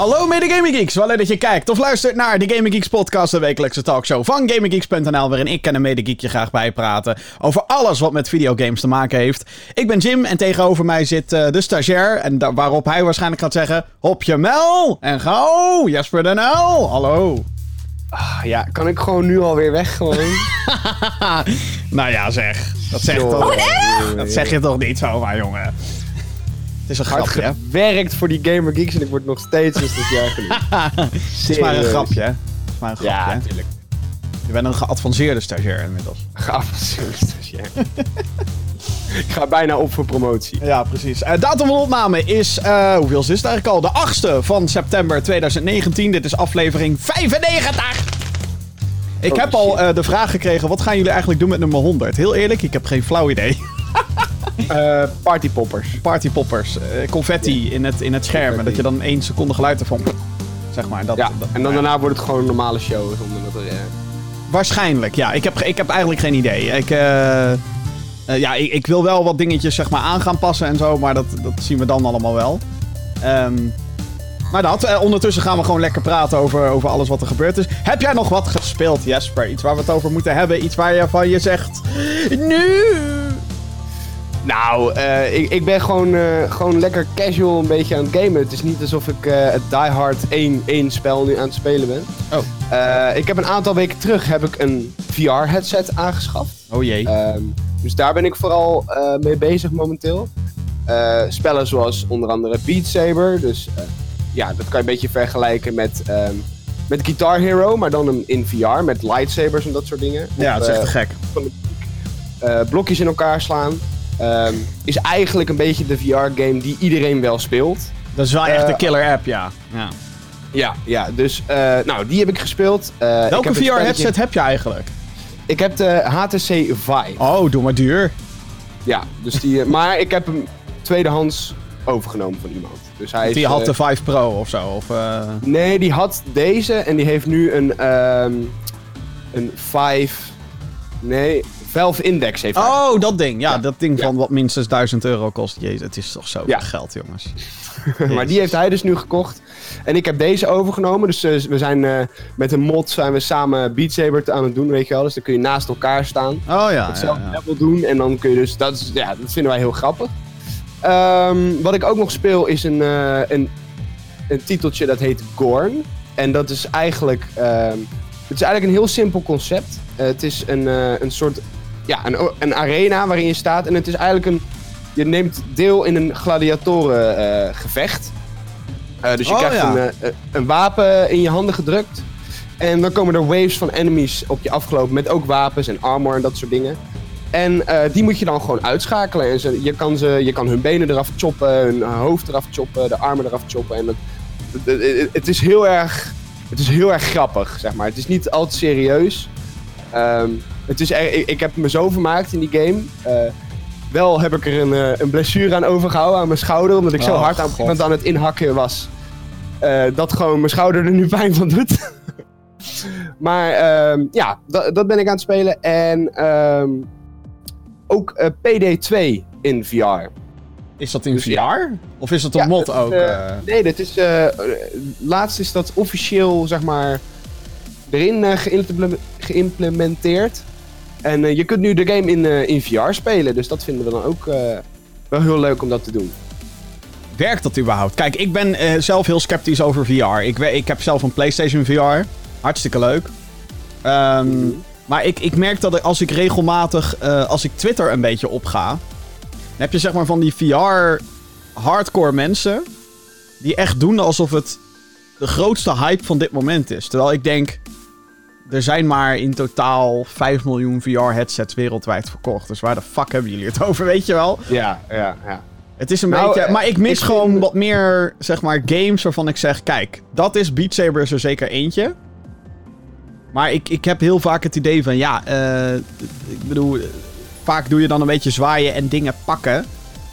Hallo mede Gaming Geeks, wel leuk dat je kijkt of luistert naar de Gaming Geeks podcast, de wekelijkse talkshow van GamingGeeks.nl, waarin ik en een mede geek je graag bijpraten over alles wat met videogames te maken heeft. Ik ben Jim en tegenover mij zit uh, de stagiair en da- waarop hij waarschijnlijk gaat zeggen, hop je mel en gauw, Jasper Den L. Hallo. Ah, ja, kan ik gewoon nu alweer weg gewoon? nou ja zeg, dat zeg, toch, dat zeg je toch niet zomaar jongen. Het is een Hard grapje, hè? gewerkt voor die Gamer Geeks en ik word nog steeds 60 jaar geleden. Het is maar een grapje, hè? Het is maar een grapje, Ja, hè? natuurlijk. Je bent een geadvanceerde stagiair inmiddels. Geavanceerd stagiair. ik ga bijna op voor promotie. Ja, precies. Eh, datum van opname is, eh hoeveel is het eigenlijk al? De 8e van september 2019. Dit is aflevering 95. Ik Oh, heb al eh, de vraag gekregen, wat gaan jullie eigenlijk doen met nummer 100? Heel eerlijk, ik heb geen flauw idee. Eh partypoppers. Partypoppers, eh, confetti in het, in het scherm. En Confetti. dat je dan één seconde geluid ervan... Zeg maar. Dat, Ja, dat- en dan daarna wordt het gewoon een normale show. Zonder dat er... eh, Waarschijnlijk, ja. Ik heb, ik heb eigenlijk geen idee. Ik, ja, ik, ik wil wel wat dingetjes zeg maar, aan gaan passen en zo, maar dat, dat zien we dan allemaal wel. Ehm, maar dat, ondertussen gaan we gewoon lekker praten over, over alles wat er gebeurd is. Heb jij nog wat gespeeld, Jesper? Iets waar we het over moeten hebben? Iets waar je van je zegt... Nu! Nou, eh, ik, ik ben gewoon, eh, gewoon lekker casual een beetje aan het gamen. Het is niet alsof ik eh, het Die Hard 1, 1 spel nu aan het spelen ben. Oh. Ik heb een aantal weken terug heb ik een VR-headset aangeschaft. Oh jee. Ehm, dus daar ben ik vooral mee bezig momenteel. Spellen zoals onder andere Beat Saber. Dus ja, dat kan je een beetje vergelijken met, ehm, met Guitar Hero, maar dan in VR met lightsabers en dat soort dingen. ja, het is echt gek. blokjes in elkaar slaan. Ehm, is eigenlijk een beetje de VR-game die iedereen wel speelt. Dat is wel echt eh, een killer app, ja. ja. Ja, ja dus eh, nou, die heb ik gespeeld. Eh, ik Welke VR-headset heb je eigenlijk? Ik heb de HTC Vive. Oh, doe maar duur. Ja, dus die, eh, maar ik heb hem tweedehands overgenomen van iemand. Dus hij is, Die had eh, de 5 Pro of zo. Of, eh, Nee, die had deze en die heeft nu een, ehm een 5... Nee, Valve Index heeft hij. Oh, dat ding. Ja, Ja. dat ding Ja. van wat minstens 1000 euro kost. Jezus, het is toch zo Ja. geld, jongens. maar die heeft hij dus nu gekocht. En ik heb deze overgenomen. Dus eh, we zijn eh, met een mod zijn we samen Beat Saber aan het doen, weet je wel. Dus dan kun je naast elkaar staan. Oh ja, hetzelfde level doen. En dan kun je dus, dat, is, ja, dat vinden wij heel grappig. Ehm, wat ik ook nog speel is een, eh, een, een titeltje dat heet Gorn. En dat is eigenlijk, ehm, het is eigenlijk een heel simpel concept. Eh, het is een, eh, een soort, ja, een, een arena waarin je staat. En het is eigenlijk een, je neemt deel in een gladiatorengevecht. gevecht. Eh, dus je Oh, krijgt ja. een, een wapen in je handen gedrukt. En dan komen er waves van enemies op je afgelopen met ook wapens en armor en dat soort dingen. En die moet je dan gewoon uitschakelen. En ze, je, kan ze, je kan hun benen eraf choppen, hun hoofd eraf choppen, de armen eraf choppen. En dat, het is heel erg, het is heel erg grappig, zeg maar. Het is niet al te serieus. Ehm, het is er, ik, ik heb me zo vermaakt in die game. Eh, wel heb ik er een, eh, een blessure aan overgehouden aan mijn schouder. Omdat ik zo Oh, hard aan iemand aan het inhakken was. eh, dat gewoon mijn schouder er nu pijn van doet. maar ehm, ja, dat, dat ben ik aan het spelen. En ehm, ook eh, PD2 in VR. Is dat in Dus VR? ja. Of is dat een Ja, mod dat, ook? eh, eh? Nee, dit is. eh, laatst is dat officieel, zeg maar. erin geïmple- geïmplementeerd. En je kunt nu de game in, in VR spelen. Dus dat vinden we dan ook wel heel leuk om dat te doen. Werkt dat überhaupt? Kijk, ik ben zelf heel sceptisch over VR. Ik, ik heb zelf een PlayStation VR. Hartstikke leuk. Ehm, Mhm. Maar ik, ik merk dat als ik regelmatig, als ik Twitter een beetje opga, heb je zeg maar van die VR hardcore mensen die echt doen alsof het de grootste hype van dit moment is. Terwijl ik denk, er zijn maar in totaal 5 miljoen VR headsets wereldwijd verkocht. Dus waar de fuck hebben jullie het over, weet je wel? Ja, ja, ja. Het is een Nou, beetje. eh, Maar ik mis ik gewoon vind- wat meer, zeg maar, games waarvan ik zeg: kijk, dat is Beat Saber is er zeker eentje. Maar ik, ik heb heel vaak het idee van: ja, eh, ik bedoel, eh, vaak doe je dan een beetje zwaaien en dingen pakken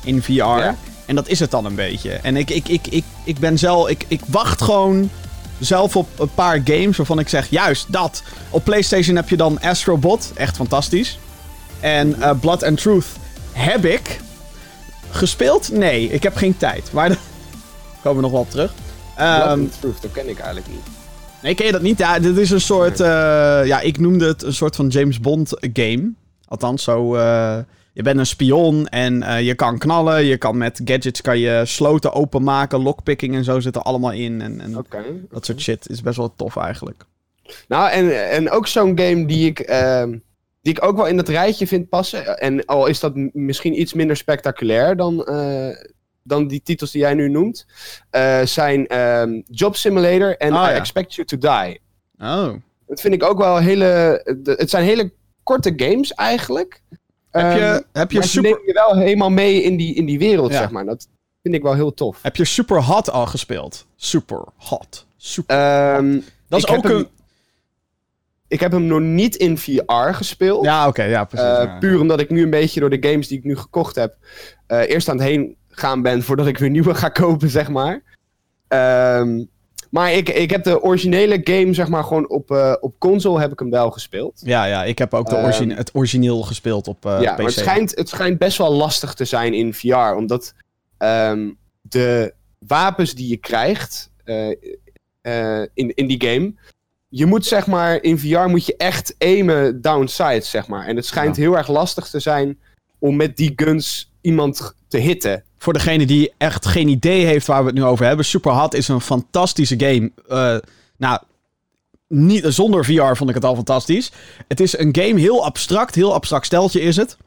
in VR. Ja. En dat is het dan een beetje. En ik, ik, ik, ik, ik ben zelf. Ik, ik wacht gewoon zelf op een paar games waarvan ik zeg: juist dat. Op PlayStation heb je dan Astrobot, echt fantastisch. En eh, Blood and Truth heb ik. Gespeeld? Nee, ik heb geen tijd. Maar daar komen we nog wel op terug. Blood Ehm, and Truth, dat ken ik eigenlijk niet. nee, ken je dat niet? Ja, dit is een soort... eh, ja, ik noemde het een soort van James Bond game. Althans, zo... eh, je bent een spion en eh, je kan knallen. Je kan met gadgets kan je sloten openmaken. Lockpicking en zo zit er allemaal in. En, en dat soort shit is best wel tof eigenlijk. Nou, en, en ook zo'n game die ik, ehm, die ik ook wel in dat rijtje vind passen. En al is dat misschien iets minder spectaculair dan, eh, dan die titels die jij nu noemt. zijn ehm, Job Simulator en Ah, I ja. Expect You to Die. Oh. Dat vind ik ook wel hele... Het zijn hele korte games eigenlijk. Heb je, Ehm, heb je super... je wel helemaal mee in die, in die wereld, Ja. zeg maar. Dat vind ik wel heel tof. Heb je Super Hot al gespeeld? Super Hot. Super. Ehm, dat is ook hem- een... ik heb hem nog niet in VR gespeeld. Ja, oké, ja, precies. Uh, ja. Puur omdat ik nu een beetje door de games die ik nu gekocht heb, uh, eerst aan het heen gaan ben voordat ik weer nieuwe ga kopen, zeg maar. Ehm, maar ik, ik heb de originele game, zeg maar, gewoon op, uh, op console heb ik hem wel gespeeld. Ja, ja, ik heb ook de origine het origineel gespeeld op uh, ja, PC. maar het schijnt, het schijnt best wel lastig te zijn in VR, omdat um, de wapens die je krijgt uh, in, in die game, je moet zeg maar, in VR moet je echt aimen downsides, zeg maar. En het schijnt ja. heel erg lastig te zijn om met die guns iemand te hitten. Voor degene die echt geen idee heeft waar we het nu over hebben, Superhot is een fantastische game. Uh, nou, niet, zonder VR vond ik het al fantastisch. Het is een game heel abstract, heel abstract steltje is het.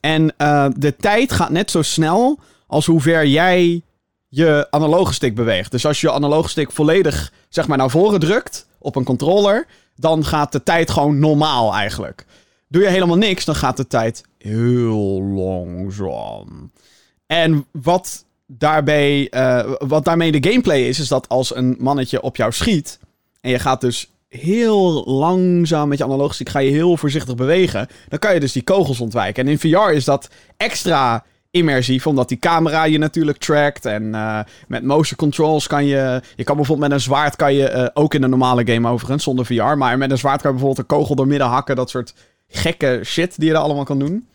En uh, de tijd gaat net zo snel als hoe ver jij je analoge stick beweegt. Dus als je je analoge stick volledig zeg maar naar voren drukt op een controller, dan gaat de tijd gewoon normaal eigenlijk. Doe je helemaal niks, dan gaat de tijd heel langzaam. En wat daarbij, uh, wat daarmee de gameplay is, is dat als een mannetje op jou schiet en je gaat dus heel langzaam met je analoge stick, ga je heel voorzichtig bewegen, dan kan je dus die kogels ontwijken. En in VR is dat extra immersief, omdat die camera je natuurlijk trackt. En uh, met motion controls kan je... Je kan bijvoorbeeld met een zwaard, kan je uh, ook in een normale game overigens, zonder VR. Maar met een zwaard kan je bijvoorbeeld een kogel door midden hakken. Dat soort gekke shit die je er allemaal kan doen.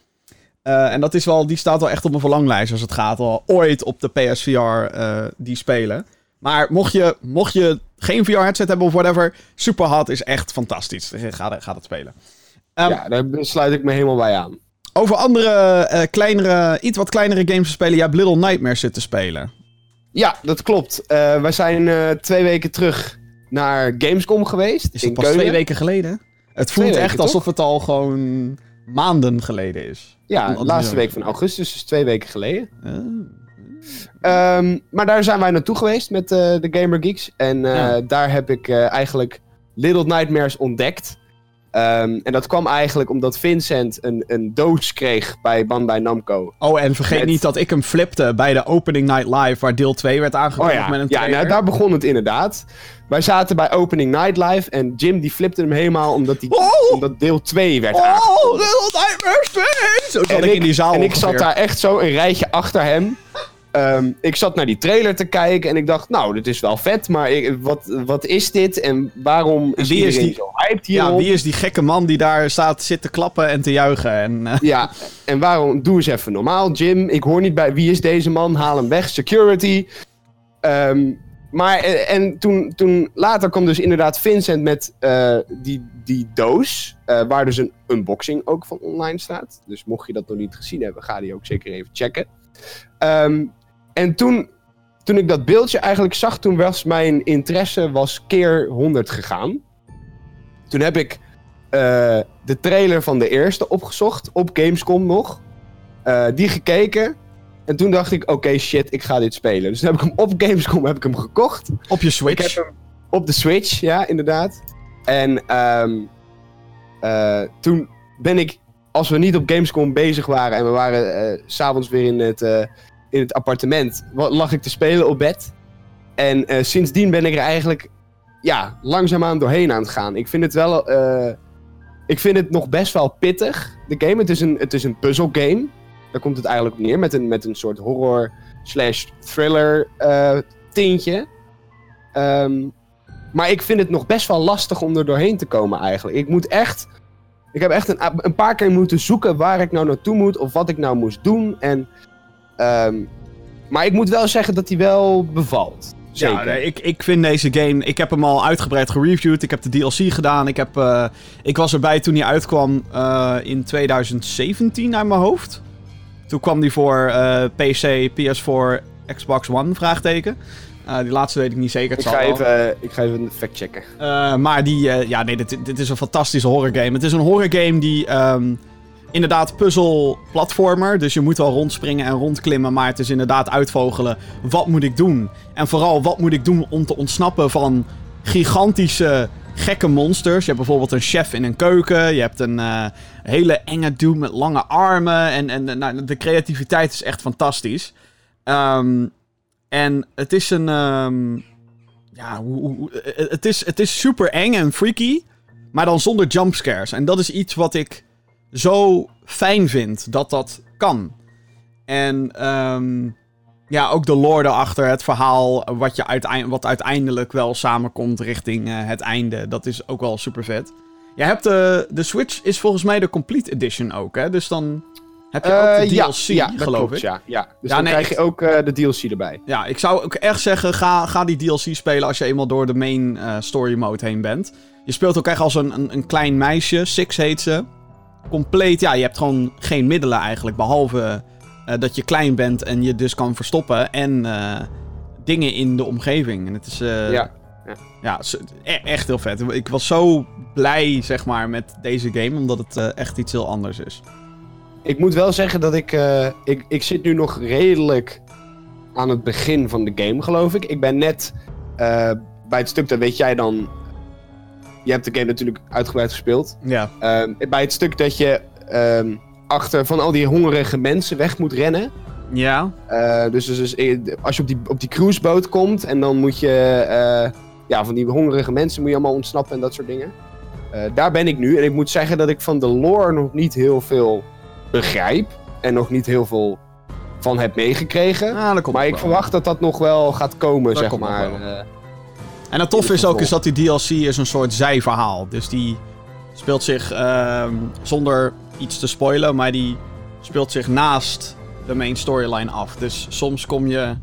Uh, en dat is wel, die staat wel echt op mijn verlanglijst als het gaat al ooit op de PSVR die spelen. Maar mocht je, mocht je geen VR-headset hebben of whatever, Superhot is echt fantastisch. Ga, ga het spelen. Um, ja, daar sluit ik me helemaal bij aan. Over andere, uh, kleinere, iets wat kleinere games te spelen. Ja, Little Nightmares zit te spelen. Ja, dat klopt. Wij zijn twee weken terug naar Gamescom geweest. Is dat pas Keulen. twee weken geleden? Het voelt weken, echt toch? alsof het al gewoon maanden geleden is. Ja, de laatste week van augustus, dus twee weken geleden. Oh. Um, maar daar zijn wij naartoe geweest met uh, de Gamer Geeks. En ja. daar heb ik eigenlijk Little Nightmares ontdekt. Um, en dat kwam eigenlijk omdat Vincent een, een doos kreeg bij Bandai Namco. Oh, en vergeet met... niet dat ik hem flipte bij de Opening Night Live, waar deel 2 werd aangekondigd oh, ja. met een Ja, nou, daar begon het inderdaad. Wij zaten bij Opening Night Live en Jim die flipte hem helemaal omdat, die, oh! omdat deel 2 werd oh, aangekondigd. Oh, Little Nightmares 2! Zo zat en ik in die zaal En ik zat daar echt zo een rijtje achter hem. Um, ik zat naar die trailer te kijken en ik dacht, nou, dit is wel vet, maar ik, wat, wat is dit en waarom is wie is die, zo hyped hierop? Ja, wie is die gekke man die daar staat, zit te klappen en te juichen? En, uh... Ja, en waarom? Doe eens even normaal, Jim. Ik hoor niet bij wie is deze man, haal hem weg, security. Um, maar, en toen, toen later kwam dus inderdaad Vincent met uh, die, die doos, uh, waar dus een unboxing ook van online staat. Dus mocht je dat nog niet gezien hebben, ga die ook zeker even checken. Um, en toen, toen ik dat beeldje eigenlijk zag, toen was mijn interesse was keer 100 gegaan. Toen heb ik uh, de trailer van de eerste opgezocht, op Gamescom nog. Uh, die gekeken. En toen dacht ik, oké okay, shit, ik ga dit spelen. Dus toen heb ik hem op Gamescom heb ik hem gekocht. Op je Switch? Ik heb hem op de Switch, ja, inderdaad. En um, uh, toen ben ik, als we niet op Gamescom bezig waren... en we waren uh, s'avonds weer in het, in het appartement... lag ik te spelen op bed. En uh, sindsdien ben ik er eigenlijk ja, langzaamaan doorheen aan het gaan. Ik vind het wel... ik vind het nog best wel pittig, de game. Het is een, het is een puzzelgame. Daar komt het eigenlijk op neer. Met een, met een soort horror slash thriller uh, tintje. Um, maar ik vind het nog best wel lastig om er doorheen te komen eigenlijk. Ik moet echt... Ik heb echt een, een paar keer moeten zoeken waar ik nou naartoe moet. Of wat ik nou moest doen. En, um, maar ik moet wel zeggen dat hij wel bevalt. Zeker. Ja, nee, ik, ik vind deze game... Ik heb hem al uitgebreid gereviewd. Ik heb de DLC gedaan. Ik, heb, eh, ik was erbij toen hij uitkwam eh, in 2017 uit mijn hoofd. Toen kwam die voor eh, PC, PS4, Xbox One, vraagteken. Die laatste weet ik niet zeker. Het ik, ga even, ik ga even fact checken. Maar die, ja, nee, dit, dit is een fantastische horrorgame. Het is een horrorgame die ehm, inderdaad puzzel-platformer. Dus je moet wel rondspringen en rondklimmen. Maar het is inderdaad uitvogelen. Wat moet ik doen? En vooral, wat moet ik doen om te ontsnappen van gigantische, gekke monsters? Je hebt bijvoorbeeld een chef in een keuken. Je hebt een eh, hele enge dude met lange armen. En, en eh, nou, de creativiteit is echt fantastisch. Ehm, en het is een. ehm, ja, eh, het, is, het is super eng en freaky, maar dan zonder jumpscares. En dat is iets wat ik zo fijn vind dat dat kan. En ehm, ja, ook de lore erachter, het verhaal wat, je uiteind wat uiteindelijk wel samenkomt richting eh, het einde. Dat is ook wel super vet. Je hebt de, de Switch is volgens mij de Complete Edition ook, hè? Dus dan heb je ook de Eh, ja, DLC, ja, dat geloof klopt, ik. Ja, ja. Dus Ja, dan nee, krijg je ook eh, de DLC erbij. Ja, ik zou ook echt zeggen, ga, ga die DLC spelen als je eenmaal door de main eh, story mode heen bent. Je speelt ook echt als een, een, een klein meisje, Six heet ze. Compleet, ja, je hebt gewoon geen middelen eigenlijk, behalve eh, dat je klein bent en je dus kan verstoppen en eh, dingen in de omgeving. En het is, eh, ja. ja, e- echt heel vet. Ik was zo blij, zeg maar, met deze game, omdat het echt iets heel anders is. Ik moet wel zeggen dat ik, ik... Ik zit nu nog redelijk aan het begin van de game, geloof ik. Ik ben net bij het stuk, dat weet jij dan... Je hebt de game natuurlijk uitgebreid gespeeld. Ja, Ehm, bij het stuk dat je ehm, achter van al die hongerige mensen weg moet rennen. ja, Eh, dus, dus, dus, eh, als je op die, op die cruiseboot komt en dan moet je... eh, ja, van die hongerige mensen moet je allemaal ontsnappen en dat soort dingen. Daar ben ik nu. En ik moet zeggen dat ik van de lore nog niet heel veel begrijp. En nog niet heel veel van heb meegekregen. ah, maar ik wel. verwacht dat dat nog wel gaat komen, Dat zeg maar. En het tof is ook is dat die DLC is een soort zijverhaal. Dus die speelt zich, ehm, zonder iets te spoilen, maar die speelt zich naast de main storyline af. Dus soms kom je,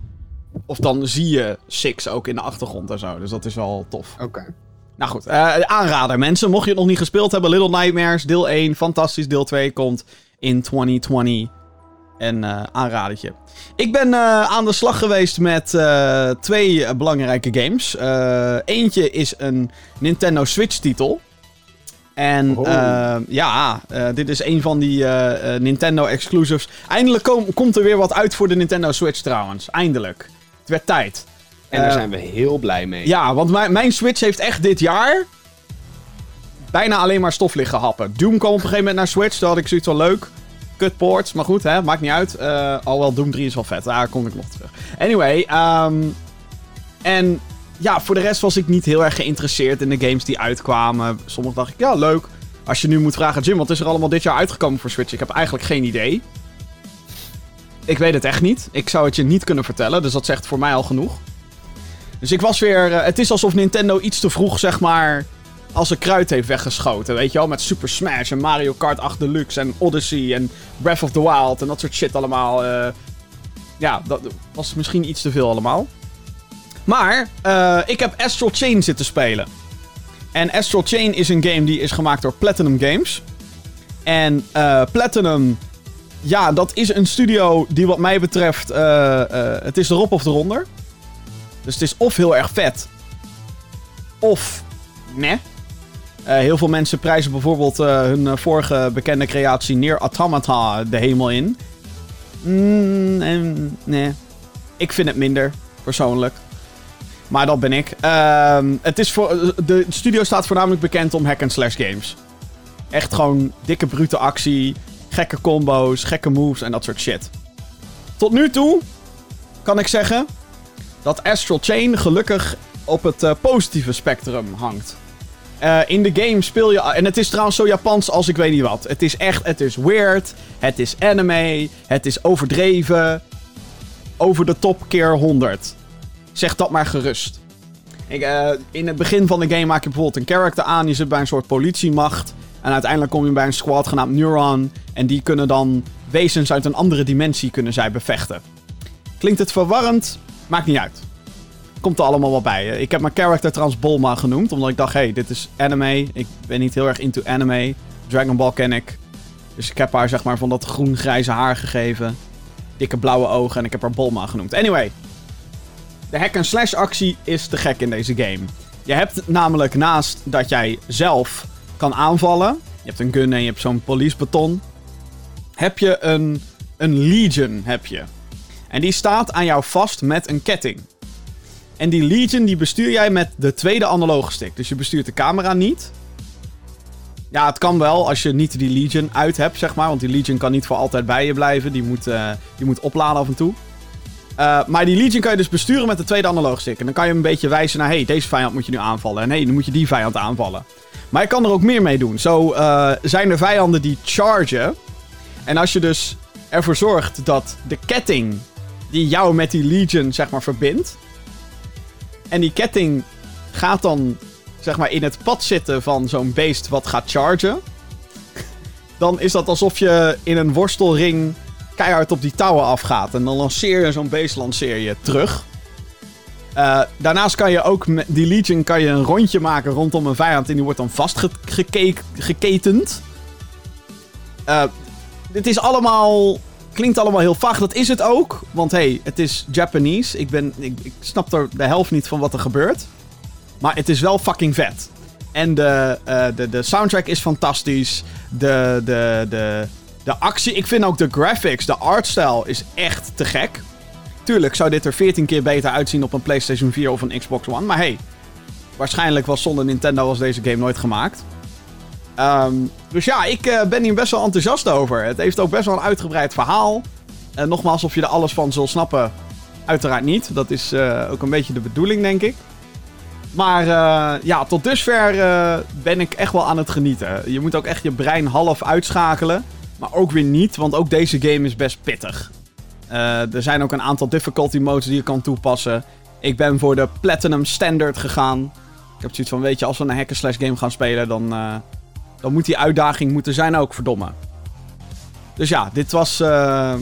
of dan zie je Six ook in de achtergrond en zo. Dus dat is wel tof. Oké. Nou goed, eh, aanrader mensen. Mocht je het nog niet gespeeld hebben, Little Nightmares, deel 1, fantastisch. Deel 2 komt in 2020. En eh aanradertje. Ik ben eh, aan de slag geweest met eh, twee belangrijke games. Eentje is een Nintendo Switch titel. En Oh. ja, dit is een van die eh, eh, Nintendo exclusives. Eindelijk kom- komt er weer wat uit voor de Nintendo Switch trouwens. Eindelijk. Het werd tijd. En daar zijn we heel blij mee. Ja, want mijn, mijn Switch heeft echt dit jaar bijna alleen maar stof liggen happen. Doom kwam op een gegeven moment naar Switch. Daar had ik zoiets van leuk. Cutports, maar goed, hè, maakt niet uit. Eh alhoewel Doom 3 is wel vet, daar kom ik nog terug. Anyway, ehm, en ja, voor de rest was ik niet heel erg geïnteresseerd in de games die uitkwamen. Sommige dacht ik, ja, leuk. Als je nu moet vragen, Jim, wat is er allemaal dit jaar uitgekomen voor Switch? Ik heb eigenlijk geen idee. Ik weet het echt niet. Ik zou het je niet kunnen vertellen, dus dat zegt voor mij al genoeg. Dus ik was weer. eh, het is alsof Nintendo iets te vroeg, zeg maar. Als een kruid heeft weggeschoten. Weet je wel? Met Super Smash en Mario Kart 8 Deluxe en Odyssey en Breath of the Wild en dat soort shit allemaal. eh. ja, dat was misschien iets te veel allemaal. Maar eh, ik heb Astral Chain zitten spelen. En Astral Chain is een game die is gemaakt door Platinum Games. En eh, Platinum, ja, dat is een studio die wat mij betreft, het is erop of eronder. Dus het is of heel erg vet, of meh. Eh, heel veel mensen prijzen bijvoorbeeld eh, hun eh, vorige bekende creatie Near Automata de hemel in. Mm, en, nee. Ik vind het minder, persoonlijk. Maar dat ben ik. Ehm, het is voor, de studio staat voornamelijk bekend om hack-and-slash games. Echt gewoon dikke brute actie, gekke combo's, gekke moves en dat soort shit. Tot nu toe kan ik zeggen dat Astral Chain gelukkig op het positieve spectrum hangt. Eh, in de game speel je... En het is trouwens zo Japans als ik weet niet wat. Het is echt... Het is weird. Het is anime. Het is overdreven. Over de top keer 100. Zeg dat maar gerust. Ik, eh, in het begin van de game maak je bijvoorbeeld een character aan. Je zit bij een soort politiemacht. En uiteindelijk kom je bij een squad genaamd Neuron. En die kunnen dan wezens uit een andere dimensie kunnen zij bevechten. Klinkt het verwarrend? Maakt niet uit. Komt er allemaal wel bij. Ik heb mijn character trouwens Bulma genoemd, omdat ik dacht, hey, dit is anime. Ik ben niet heel erg into anime. Dragon Ball ken ik. Dus ik heb haar zeg maar van dat groen-grijze haar gegeven. Dikke blauwe ogen en ik heb haar Bulma genoemd. Anyway, de hack-and-slash actie is te gek in deze game. Je hebt namelijk naast dat jij zelf kan aanvallen. Je hebt een gun en je hebt zo'n policebaton. Heb je een, een legion, heb je. En die staat aan jou vast met een ketting. En die legion die bestuur jij met de tweede analoge stick. Dus je bestuurt de camera niet. Ja, het kan wel als je niet die legion uit hebt, zeg maar. Want die legion kan niet voor altijd bij je blijven. Die moet, uh, die moet opladen af en toe. Uh, maar die Legion kan je dus besturen met de tweede analoog stick. En dan kan je hem een beetje wijzen naar... hey, deze vijand moet je nu aanvallen. En hey, dan moet je die vijand aanvallen. Maar je kan er ook meer mee doen. Zo uh, zijn er vijanden die chargen. En als je dus ervoor zorgt dat de ketting... die jou met die Legion, zeg maar, verbindt... en die ketting gaat dan, zeg maar, in het pad zitten van zo'n beest wat gaat chargen... dan is dat alsof je in een worstelring keihard op die touwen afgaat. En dan lanceer je zo'n beest lanceer je terug. Uh, daarnaast kan je ook met die Legion kan je een rondje maken rondom een vijand. En die wordt dan vastgeketend. Uh, dit is allemaal. Klinkt allemaal heel vaag. Dat is het ook. Want hey, het is Japanese. Ik, ben, ik, ik snap er de helft niet van wat er gebeurt. Maar het is wel fucking vet. En de, uh, de, de soundtrack is fantastisch. De, de, de, de actie, ik vind ook de graphics, de artstyle is echt te gek. Tuurlijk zou dit er 14 keer beter uitzien op een PlayStation 4 of een Xbox One. Maar hey, waarschijnlijk was zonder Nintendo was deze game nooit gemaakt. Um, dus ja, ik uh, ben hier best wel enthousiast over. Het heeft ook best wel een uitgebreid verhaal. En nogmaals, of je er alles van zult snappen, uiteraard niet. Dat is uh, ook een beetje de bedoeling, denk ik. Maar ja, tot dusver ben ik echt wel aan het genieten. Je moet ook echt je brein half uitschakelen. Maar ook weer niet, want ook deze game is best pittig. Er zijn ook een aantal difficulty modes die je kan toepassen. Ik ben voor de Platinum Standard gegaan. Ik heb zoiets van, weet je, als we een hack slash game gaan spelen, dan, dan moet die uitdaging moeten zijn ook, verdomme. Dus ja, dit was... Uh,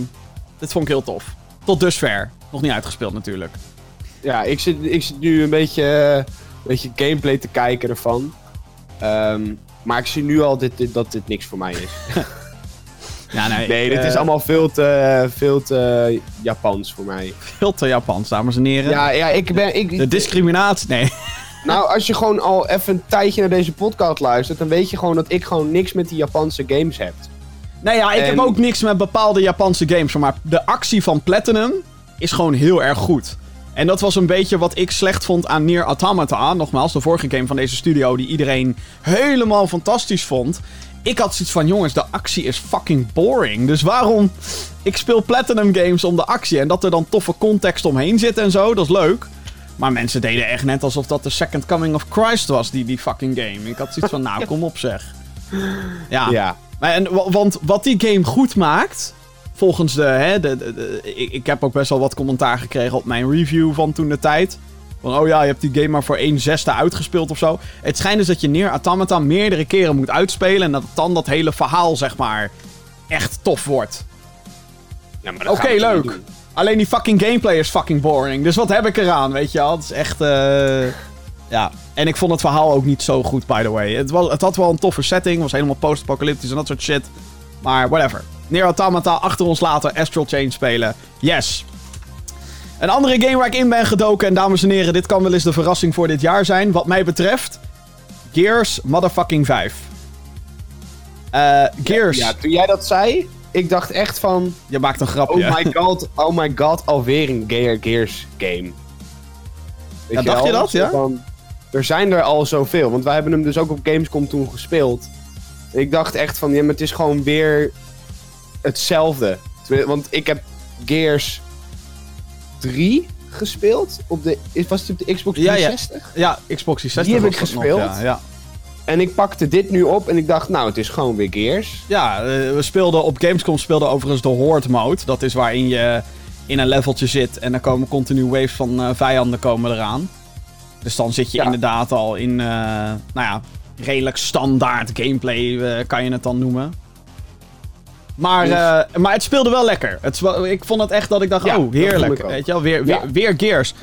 dit vond ik heel tof. Tot dusver. Nog niet uitgespeeld natuurlijk. Ja, ik zit, ik zit nu een beetje, een beetje gameplay te kijken ervan. Um, maar ik zie nu al dit, dit, dat dit niks voor mij is. Ja, nee, nee dit uh, is allemaal veel te, veel te Japans voor mij. Veel te Japans, dames en heren. Ja, ja ik ben... Ik, de discriminatie, nee. Nou, als je gewoon al even een tijdje naar deze podcast luistert... dan weet je gewoon dat ik gewoon niks met die Japanse games heb. Nee, ja, ik en... heb ook niks met bepaalde Japanse games. Maar de actie van Platinum is gewoon heel erg goed. En dat was een beetje wat ik slecht vond aan Nier Automata. Nogmaals, de vorige game van deze studio die iedereen helemaal fantastisch vond ik had zoiets van, jongens, de actie is fucking boring. Dus waarom... Ik speel Platinum games om de actie. En dat er dan toffe context omheen zit en zo, dat is leuk. Maar mensen deden echt net alsof dat de Second Coming of Christ was, die, die fucking game. Ik had zoiets van, nou, kom op zeg. Ja. ja. Maar en, want wat die game goed maakt, volgens de... Hè, de, de, de ik, ik heb ook best wel wat commentaar gekregen op mijn review van toen de tijd. Van, oh ja, je hebt die game maar voor 1 zesde uitgespeeld of zo. Het schijnt dus dat je Neer Automata meerdere keren moet uitspelen. En dat dan dat hele verhaal, zeg maar, echt tof wordt. Ja, Oké, okay, leuk. Alleen die fucking gameplay is fucking boring. Dus wat heb ik eraan, weet je wel? Het is echt... Uh... Ja. En ik vond het verhaal ook niet zo goed, by the way. Het, was, het had wel een toffe setting. was helemaal post-apocalyptisch en dat soort shit. Maar whatever. Neer Automata achter ons laten Astral Chain spelen. Yes. Een andere game waar ik in ben gedoken. En dames en heren, dit kan wel eens de verrassing voor dit jaar zijn. Wat mij betreft. Gears motherfucking 5. Uh, Gears. Ja, toen jij dat zei, ik dacht echt van... Je maakt een grapje. Oh my god, oh my god, alweer een Gears game. Weet ja, dacht je dat, ja? Van, er zijn er al zoveel, want wij hebben hem dus ook op Gamescom toen gespeeld. Ik dacht echt van, ja, maar het is gewoon weer hetzelfde. Want ik heb Gears 3 gespeeld. Op de, was het op de Xbox 360? Ja, ja. Xbox 360. Die heb ik gespeeld. ja, ja. En ik pakte dit nu op en ik dacht, nou, het is gewoon weer Gears. Ja, uh, we speelden op Gamescom speelden overigens de Horde mode. Dat is waarin je in een leveltje zit en dan komen continu waves van uh, vijanden komen eraan. Dus dan zit je ja. inderdaad al in, uh, nou ja, redelijk standaard gameplay, kan je het dan noemen. Maar, dus... maar het speelde wel lekker. Het, ik vond het echt dat ik dacht, ja, oh, heerlijk. Weet je wel, weer, weer, ja. weer Gears.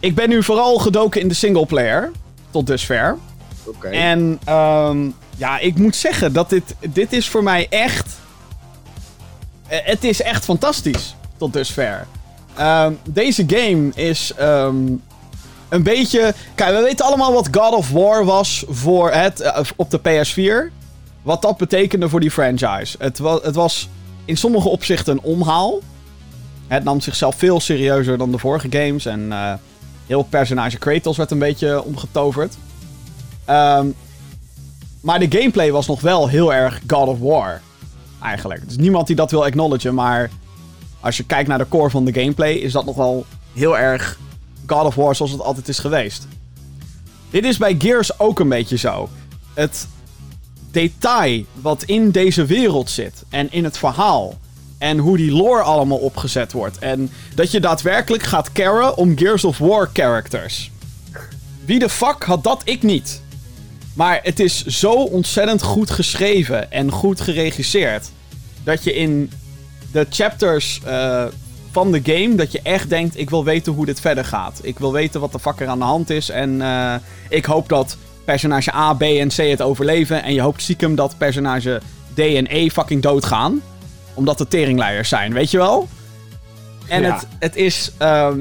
ik ben nu vooral gedoken in de singleplayer. Tot dusver. En ehm, ja, ik moet zeggen dat dit, dit is voor mij echt... eh, Het is echt fantastisch tot dusver. Ehm, deze game is ehm, een beetje... Kijk, we weten allemaal wat God of War was voor het, eh, op de PS4. Wat dat betekende voor die franchise. Het, wa het was in sommige opzichten een omhaal. Het nam zichzelf veel serieuzer dan de vorige games. En eh, heel personage Kratos werd een beetje omgetoverd. Ehm, maar de gameplay was nog wel heel erg God of War. Eigenlijk. Is niemand die dat wil acknowledgen, maar als je kijkt naar de core van de gameplay, is dat nog wel heel erg God of War zoals het altijd is geweest. Dit is bij Gears ook een beetje zo. Het detail wat in deze wereld zit en in het verhaal. En hoe die lore allemaal opgezet wordt. En dat je daadwerkelijk gaat caren om Gears of War characters. Wie de fuck had dat? Ik niet. Maar het is zo ontzettend goed geschreven en goed geregisseerd. Dat je in de chapters eh, van de game, dat je echt denkt, ik wil weten hoe dit verder gaat. Ik wil weten wat de fuck er aan de hand is. En eh, ik hoop dat personage A, B en C het overleven. En je hoopt stiekem dat personage D en E fucking doodgaan. Omdat de teringleiers zijn, weet je wel? En Ja. het, het is... ehm,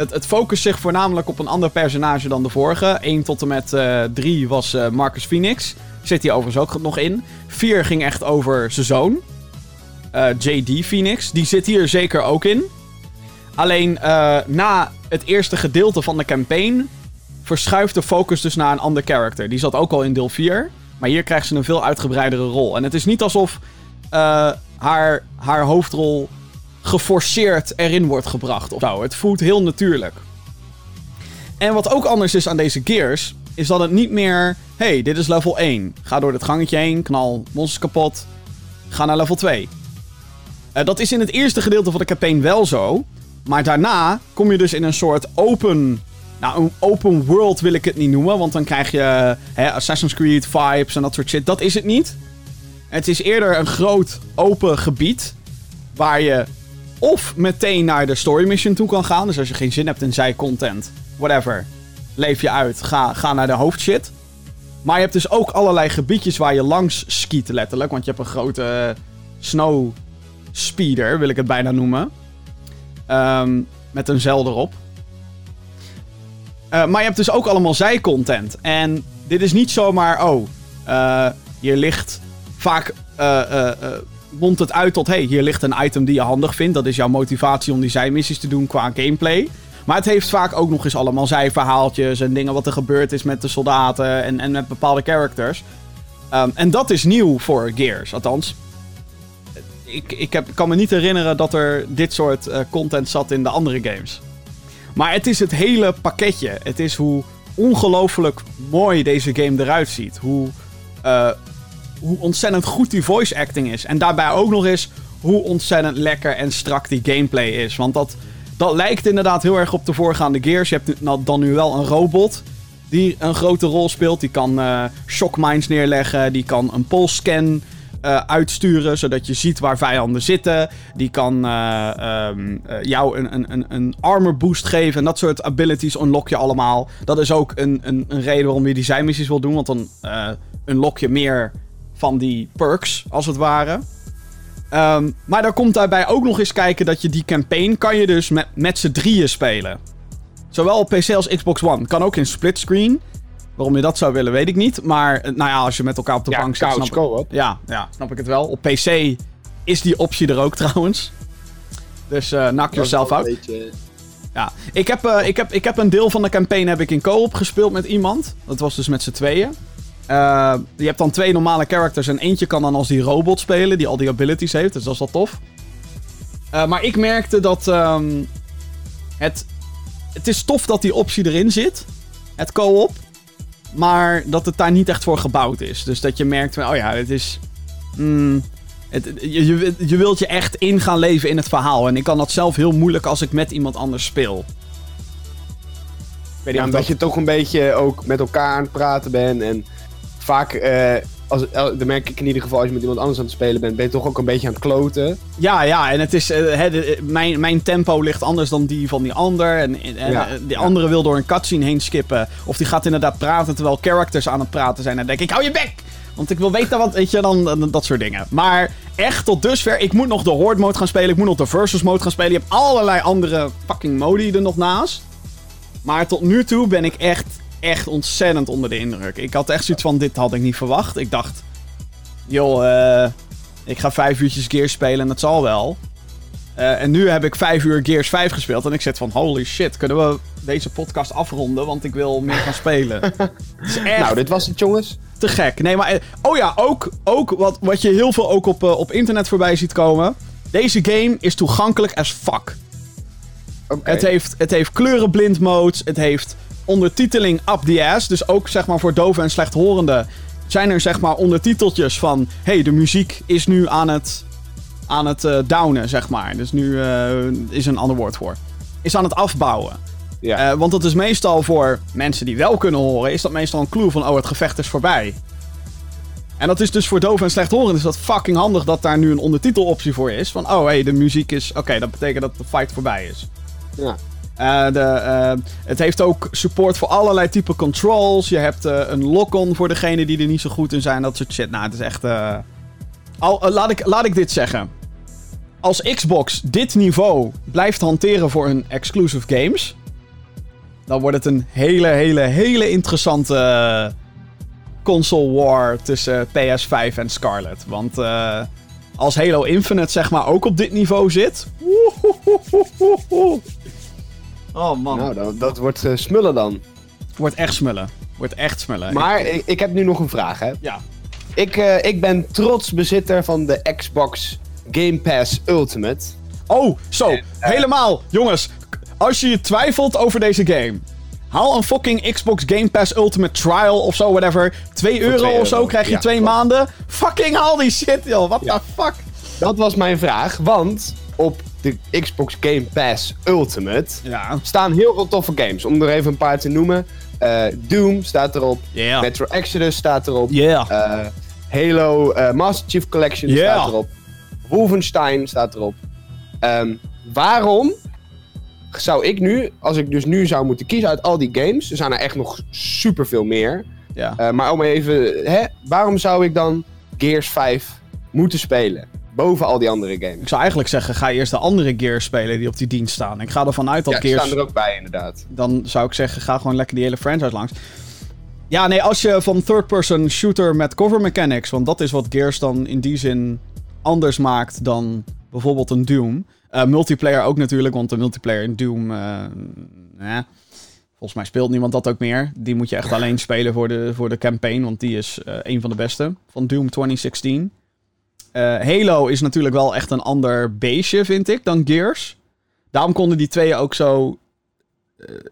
het, het focust zich voornamelijk op een ander personage dan de vorige. 1 tot en met 3 was eh, Marcus Phoenix. Zit hij overigens ook nog in. 4 ging echt over zijn zoon. eh, JD Phoenix. Die zit hier zeker ook in. Alleen eh, na het eerste gedeelte van de campaign verschuift de focus dus naar een ander character. Die zat ook al in deel 4. Maar hier krijgt ze een veel uitgebreidere rol. En het is niet alsof eh, haar, haar hoofdrol geforceerd erin wordt gebracht of zo. Het voelt heel natuurlijk. En wat ook anders is aan deze Gears, is dat het niet meer... hey, dit is level 1. Ga door dit gangetje heen, knal monsters kapot. Ga naar level 2. Eh, dat is in het eerste gedeelte van de campaign wel zo. Maar daarna kom je dus in een soort open... Nou, een open world wil ik het niet noemen. Want dan krijg je hè, Assassin's Creed vibes en dat soort shit. Dat is het niet. Het is eerder een groot open gebied. Waar je of meteen naar de story mission toe kan gaan. Dus als je geen zin hebt in zij-content, whatever, leef je uit. Ga, ga naar de hoofdshit. Maar je hebt dus ook allerlei gebiedjes waar je langs skiet, letterlijk. Want je hebt een grote eh, snow speeder, wil ik het bijna noemen. Ehm, met een zeil erop. Eh, maar je hebt dus ook allemaal zij-content. En dit is niet zomaar, oh, eh, hier ligt vaak eh, mondt het uit tot, hey, hier ligt een item die je handig vindt. Dat is jouw motivatie om die zijmissies te doen qua gameplay. Maar het heeft vaak ook nog eens allemaal zijverhaaltjes en dingen wat er gebeurd is met de soldaten en, en met bepaalde characters. Ehm, en dat is nieuw voor Gears, althans. Ik, ik heb, kan me niet herinneren dat er dit soort eh, content zat in de andere games. Maar het is het hele pakketje. Het is hoe ongelooflijk mooi deze game eruit ziet. Hoe, eh, hoe ontzettend goed die voice acting is. En daarbij ook nog eens hoe ontzettend lekker en strak die gameplay is. Want dat, dat lijkt inderdaad heel erg op de voorgaande Gears. Je hebt nou, dan nu wel een robot die een grote rol speelt. Die kan eh shockmines neerleggen. Die kan een polsscan eh, uitsturen, zodat je ziet waar vijanden zitten. Die kan eh, ehm, eh, jou een, een, een, een armor boost geven. En dat soort abilities unlock je allemaal. Dat is ook een, een, een reden waarom je die zijmissies wil doen. Want dan unlock je meer van die perks, als het ware. Ehm, maar daar komt daarbij ook nog eens kijken dat je die campaign kan je dus met, met z'n drieën spelen. Zowel op PC als Xbox One. Kan ook in splitscreen. Waarom je dat zou willen, weet ik niet. Maar eh, nou ja, als je met elkaar op de Ja, bank zit... couch snap- co-op. ja, ja, snap ik het wel. Op PC is die optie er ook trouwens. Dus eh knock yourself out. Ja, ik heb, eh, ik, heb, ik heb een deel van de campaign heb ik in co-op gespeeld met iemand. Dat was dus met z'n tweeën. Eh, je hebt dan twee normale characters en eentje kan dan als die robot spelen, die al die abilities heeft. Dus dat is wel tof. Eh, maar ik merkte dat ehm, het, het is tof dat die optie erin zit. Het co-op. Maar dat het daar niet echt voor gebouwd is. Dus dat je merkt, van, oh ja, het is... mm, het, je, je, je wilt je echt in gaan leven in het verhaal. En ik kan dat zelf heel moeilijk als ik met iemand anders speel. Ik weet niet Ja, omdat dat- je toch een beetje ook met elkaar aan het praten bent. En vaak, eh, als, el- dat merk ik in ieder geval als je met iemand anders aan het spelen bent, ben je toch ook een beetje aan het kloten. Ja, ja, en het is, eh, de- eh, mijn, mijn tempo ligt anders dan die van die ander. En, en Ja, eh, die ja. andere wil door een cutscene heen skippen. Of die gaat inderdaad praten terwijl characters aan het praten zijn. En dan denk ik, hou je bek! Want ik wil weten wat, weet je, dan, dan dat soort dingen. Maar echt tot dusver, ik moet nog de Horde mode gaan spelen. Ik moet nog de Versus mode gaan spelen. Je hebt allerlei andere fucking modi er nog naast. Maar tot nu toe ben ik echt, echt ontzettend onder de indruk. Ik had echt zoiets van, dit had ik niet verwacht. Ik dacht, joh, eh, ik ga vijf uurtjes Gears spelen en dat zal wel. Eh, en nu heb ik vijf uur Gears 5 gespeeld. En ik zit van, holy shit, kunnen we deze podcast afronden? Want ik wil meer gaan spelen. Het is echt Nou, dit was het, jongens. te gek. Nee, maar... eh, Oh ja, ook, ook wat, wat je heel veel ook op, op internet voorbij ziet komen. Deze game is toegankelijk as fuck. Het, heeft, het heeft kleurenblind modes. Het heeft ondertiteling up the ass. Dus ook zeg maar voor doven en slechthorenden zijn er zeg maar ondertiteltjes van... hey, de muziek is nu aan het, aan het eh, downen, zeg maar. Dus nu eh, is een ander woord voor. Is aan het afbouwen. Ja. Eh, want dat is meestal voor mensen die wel kunnen horen... is dat meestal een clue van... oh, het gevecht is voorbij. En dat is dus voor doven en slechthorenden is dat fucking handig... dat daar nu een ondertiteloptie voor is. Van, oh, hey, de muziek is... Oké, dat betekent dat de fight voorbij is. ja. Eh, de, eh, het heeft ook support voor allerlei type controls. Je hebt eh, een lock-on voor degenen die er niet zo goed in zijn. Dat soort shit. Nou, het is echt... Al, laat, ik, laat ik dit zeggen. Als Xbox dit niveau blijft hanteren voor hun exclusive games... dan wordt het een hele, hele, hele interessante console war tussen PS5 en Scarlet. Want als Halo Infinite zeg maar ook op dit niveau zit... Oh man. Nou, dat, dat wordt eh, smullen dan. Wordt echt smullen. Wordt echt smullen. Maar ik, ik heb nu nog een vraag, hè. Ja. Ik, eh, ik ben trots bezitter van de Xbox Game Pass Ultimate. Oh, zo. Helemaal. Jongens, als je je twijfelt over deze game. Haal een fucking Xbox Game Pass Ultimate Trial of zo, whatever. 2 euro of zo krijg je Ja, twee klopt. maanden. Fucking haal die shit, joh. What Ja. the fuck? Dat was mijn vraag, want op de Xbox Game Pass Ultimate Ja. staan heel veel toffe games. Om er even een paar te noemen. Eh, Doom staat erop. Yeah. Metro Exodus staat erop. Yeah. Eh, Halo eh, Master Chief Collection Yeah. staat erop. Wolfenstein staat erop. Ehm, waarom zou ik nu, als ik dus nu zou moeten kiezen uit al die games, er zijn er echt nog superveel meer. Ja. Maar om even, hè, waarom zou ik dan Gears 5 moeten spelen? Boven al die andere games. Ik zou eigenlijk zeggen, ga eerst de andere Gears spelen die op die dienst staan. Ik ga ervan uit dat Ja, die Gears... staan er ook bij inderdaad. dan zou ik zeggen, ga gewoon lekker die hele franchise langs. Ja, nee, als je van third-person shooter met cover mechanics, want dat is wat Gears dan in die zin anders maakt dan bijvoorbeeld een Doom. Eh, multiplayer ook natuurlijk, want de multiplayer in Doom, eh, volgens mij speelt niemand dat ook meer. Die moet je echt alleen spelen voor de, voor de campaign, want die is eh, een van de beste van Doom 2016. Eh, Halo is natuurlijk wel echt een ander beestje, vind ik, dan Gears. Daarom konden die tweeën ook zo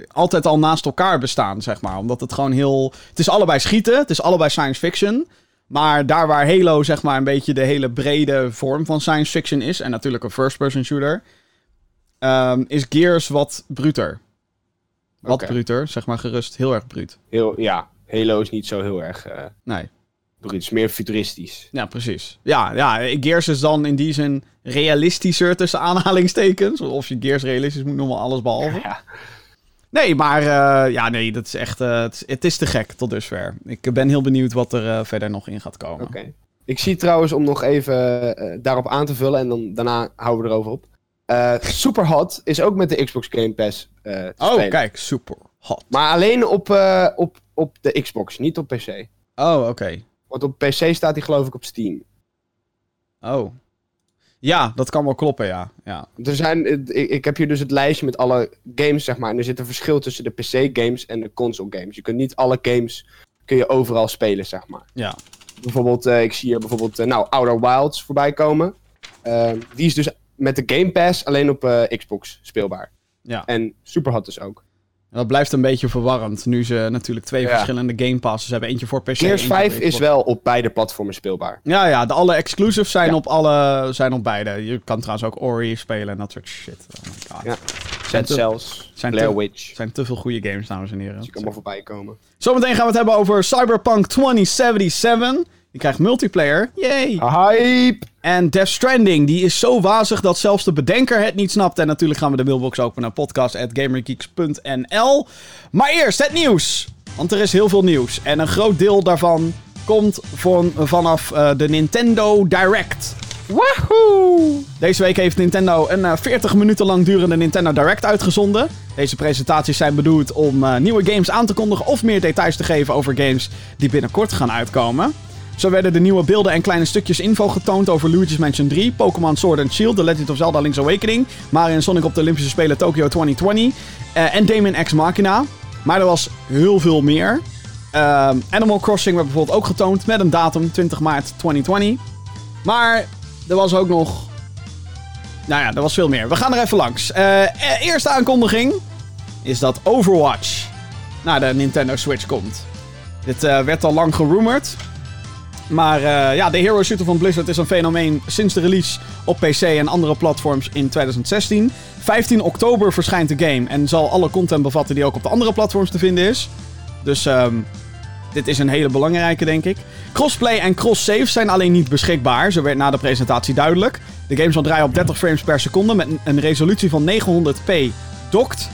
altijd al naast elkaar bestaan, zeg maar. Omdat het gewoon heel... Het is allebei schieten, het is allebei science fiction. Maar daar waar Halo, zeg maar, een beetje de hele brede vorm van science fiction is... en natuurlijk een first-person shooter... ehm, is Gears wat bruter. Wat bruter, zeg maar gerust. Heel erg bruut. Heel, ja, Halo is niet zo heel erg eh Nee, Het is meer futuristisch. ja, precies. Ja, ja, Gears is dan in die zin realistischer tussen aanhalingstekens. Of je Gears realistisch moet noemen, alles behalve. Ja. Nee, maar eh, ja, nee, dat is echt. eh, het, is, het is te gek tot dusver. Ik ben heel benieuwd wat er eh, verder nog in gaat komen. Oké. Ik zie trouwens, om nog even daarop aan te vullen en dan, daarna houden we erover op. Eh Superhot is ook met de Xbox Game Pass Oh, spelen. kijk, super hot. Maar alleen op, op, op de Xbox, niet op PC. Oh, oké. Want op PC staat hij geloof ik op Steam. Oh. Ja, dat kan wel kloppen, ja. ja. Er zijn, eh, ik, ik heb hier dus het lijstje met alle games, zeg maar. En er zit een verschil tussen de PC-games en de console-games. Je kunt niet alle games kun je overal spelen, zeg maar. Ja. Bijvoorbeeld, eh, ik zie hier bijvoorbeeld, eh, nou, Outer Wilds voorbij komen. Die is dus met de Game Pass alleen op Xbox speelbaar. ja. En Superhot dus ook. Dat blijft een beetje verwarrend. Nu ze natuurlijk twee Ja. verschillende Game Passes hebben. Eentje voor PC. Gears eentje voor 5 is wel op beide platformen speelbaar. Ja, ja. De alle exclusives zijn, Ja. op alle, zijn op beide. Je kan trouwens ook Ori spelen en dat soort shit. Oh my god. Ja. Zijn Cells, zijn Blair Witch. Zijn te veel goede games, dames en heren. Die kan allemaal voorbij komen. Zometeen gaan we het hebben over Cyberpunk 2077. Die krijgt multiplayer. Yay! Hype! En Death Stranding, die is zo wazig dat zelfs de bedenker het niet snapt. En natuurlijk gaan we de mailbox openen naar podcast.gamergeeks.nl. Maar eerst het nieuws. Want er is heel veel nieuws. En een groot deel daarvan komt van, vanaf uh, de Nintendo Direct. Wahoo! Deze week heeft Nintendo een uh, 40 minuten lang durende Nintendo Direct uitgezonden. Deze presentaties zijn bedoeld om uh, nieuwe games aan te kondigen of meer details te geven over games die binnenkort gaan uitkomen. Zo werden de nieuwe beelden en kleine stukjes info getoond over Luigi's Mansion 3, Pokémon Sword and Shield, The Legend of Zelda Link's Awakening, Mario en Sonic op de Olympische Spelen Tokyo 2020 uh, en Damon X Machina. Maar er was heel veel meer. Uh, Animal Crossing werd bijvoorbeeld ook getoond met een datum 20 maart 2020. Maar er was ook nog. Nou ja, er was veel meer. We gaan er even langs. Uh, eerste aankondiging is dat Overwatch naar de Nintendo Switch komt. Dit werd al lang gerumored. Maar uh, ja, de hero shooter van Blizzard is een fenomeen sinds de release op PC en andere platforms in 2016. 15 oktober verschijnt de game en zal alle content bevatten die ook op de andere platforms te vinden is. Dus um, dit is een hele belangrijke, denk ik. Crossplay en cross-save zijn alleen niet beschikbaar, zo werd na de presentatie duidelijk. De game zal draaien op 30 frames per seconde met een resolutie van 900p docked.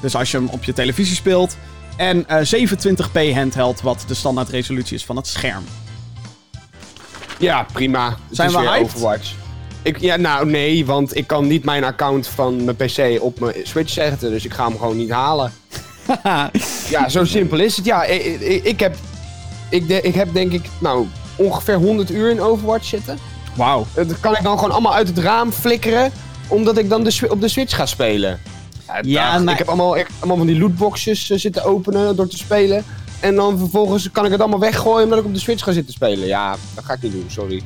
Dus als je hem op je televisie speelt. En uh, 27p handheld, wat de standaard resolutie is van het scherm. Ja, prima. Zijn we hyped? Overwatch. Ik, ja, nou nee, want ik kan niet mijn account van mijn PC op mijn Switch zetten, dus ik ga hem gewoon niet halen. ja, zo simpel is het. Ja, ik, ik, ik heb, ik, de, ik heb denk ik, nou, ongeveer 100 uur in Overwatch zitten. Wauw. Dat kan ik dan gewoon allemaal uit het raam flikkeren, omdat ik dan de, op de Switch ga spelen. Ja, Ja, dag. maar- Ik heb allemaal, ik, allemaal van die lootboxes eh, zitten openen door te spelen. En dan vervolgens kan ik het allemaal weggooien omdat ik op de Switch ga zitten spelen. Ja, dat ga ik niet doen, sorry.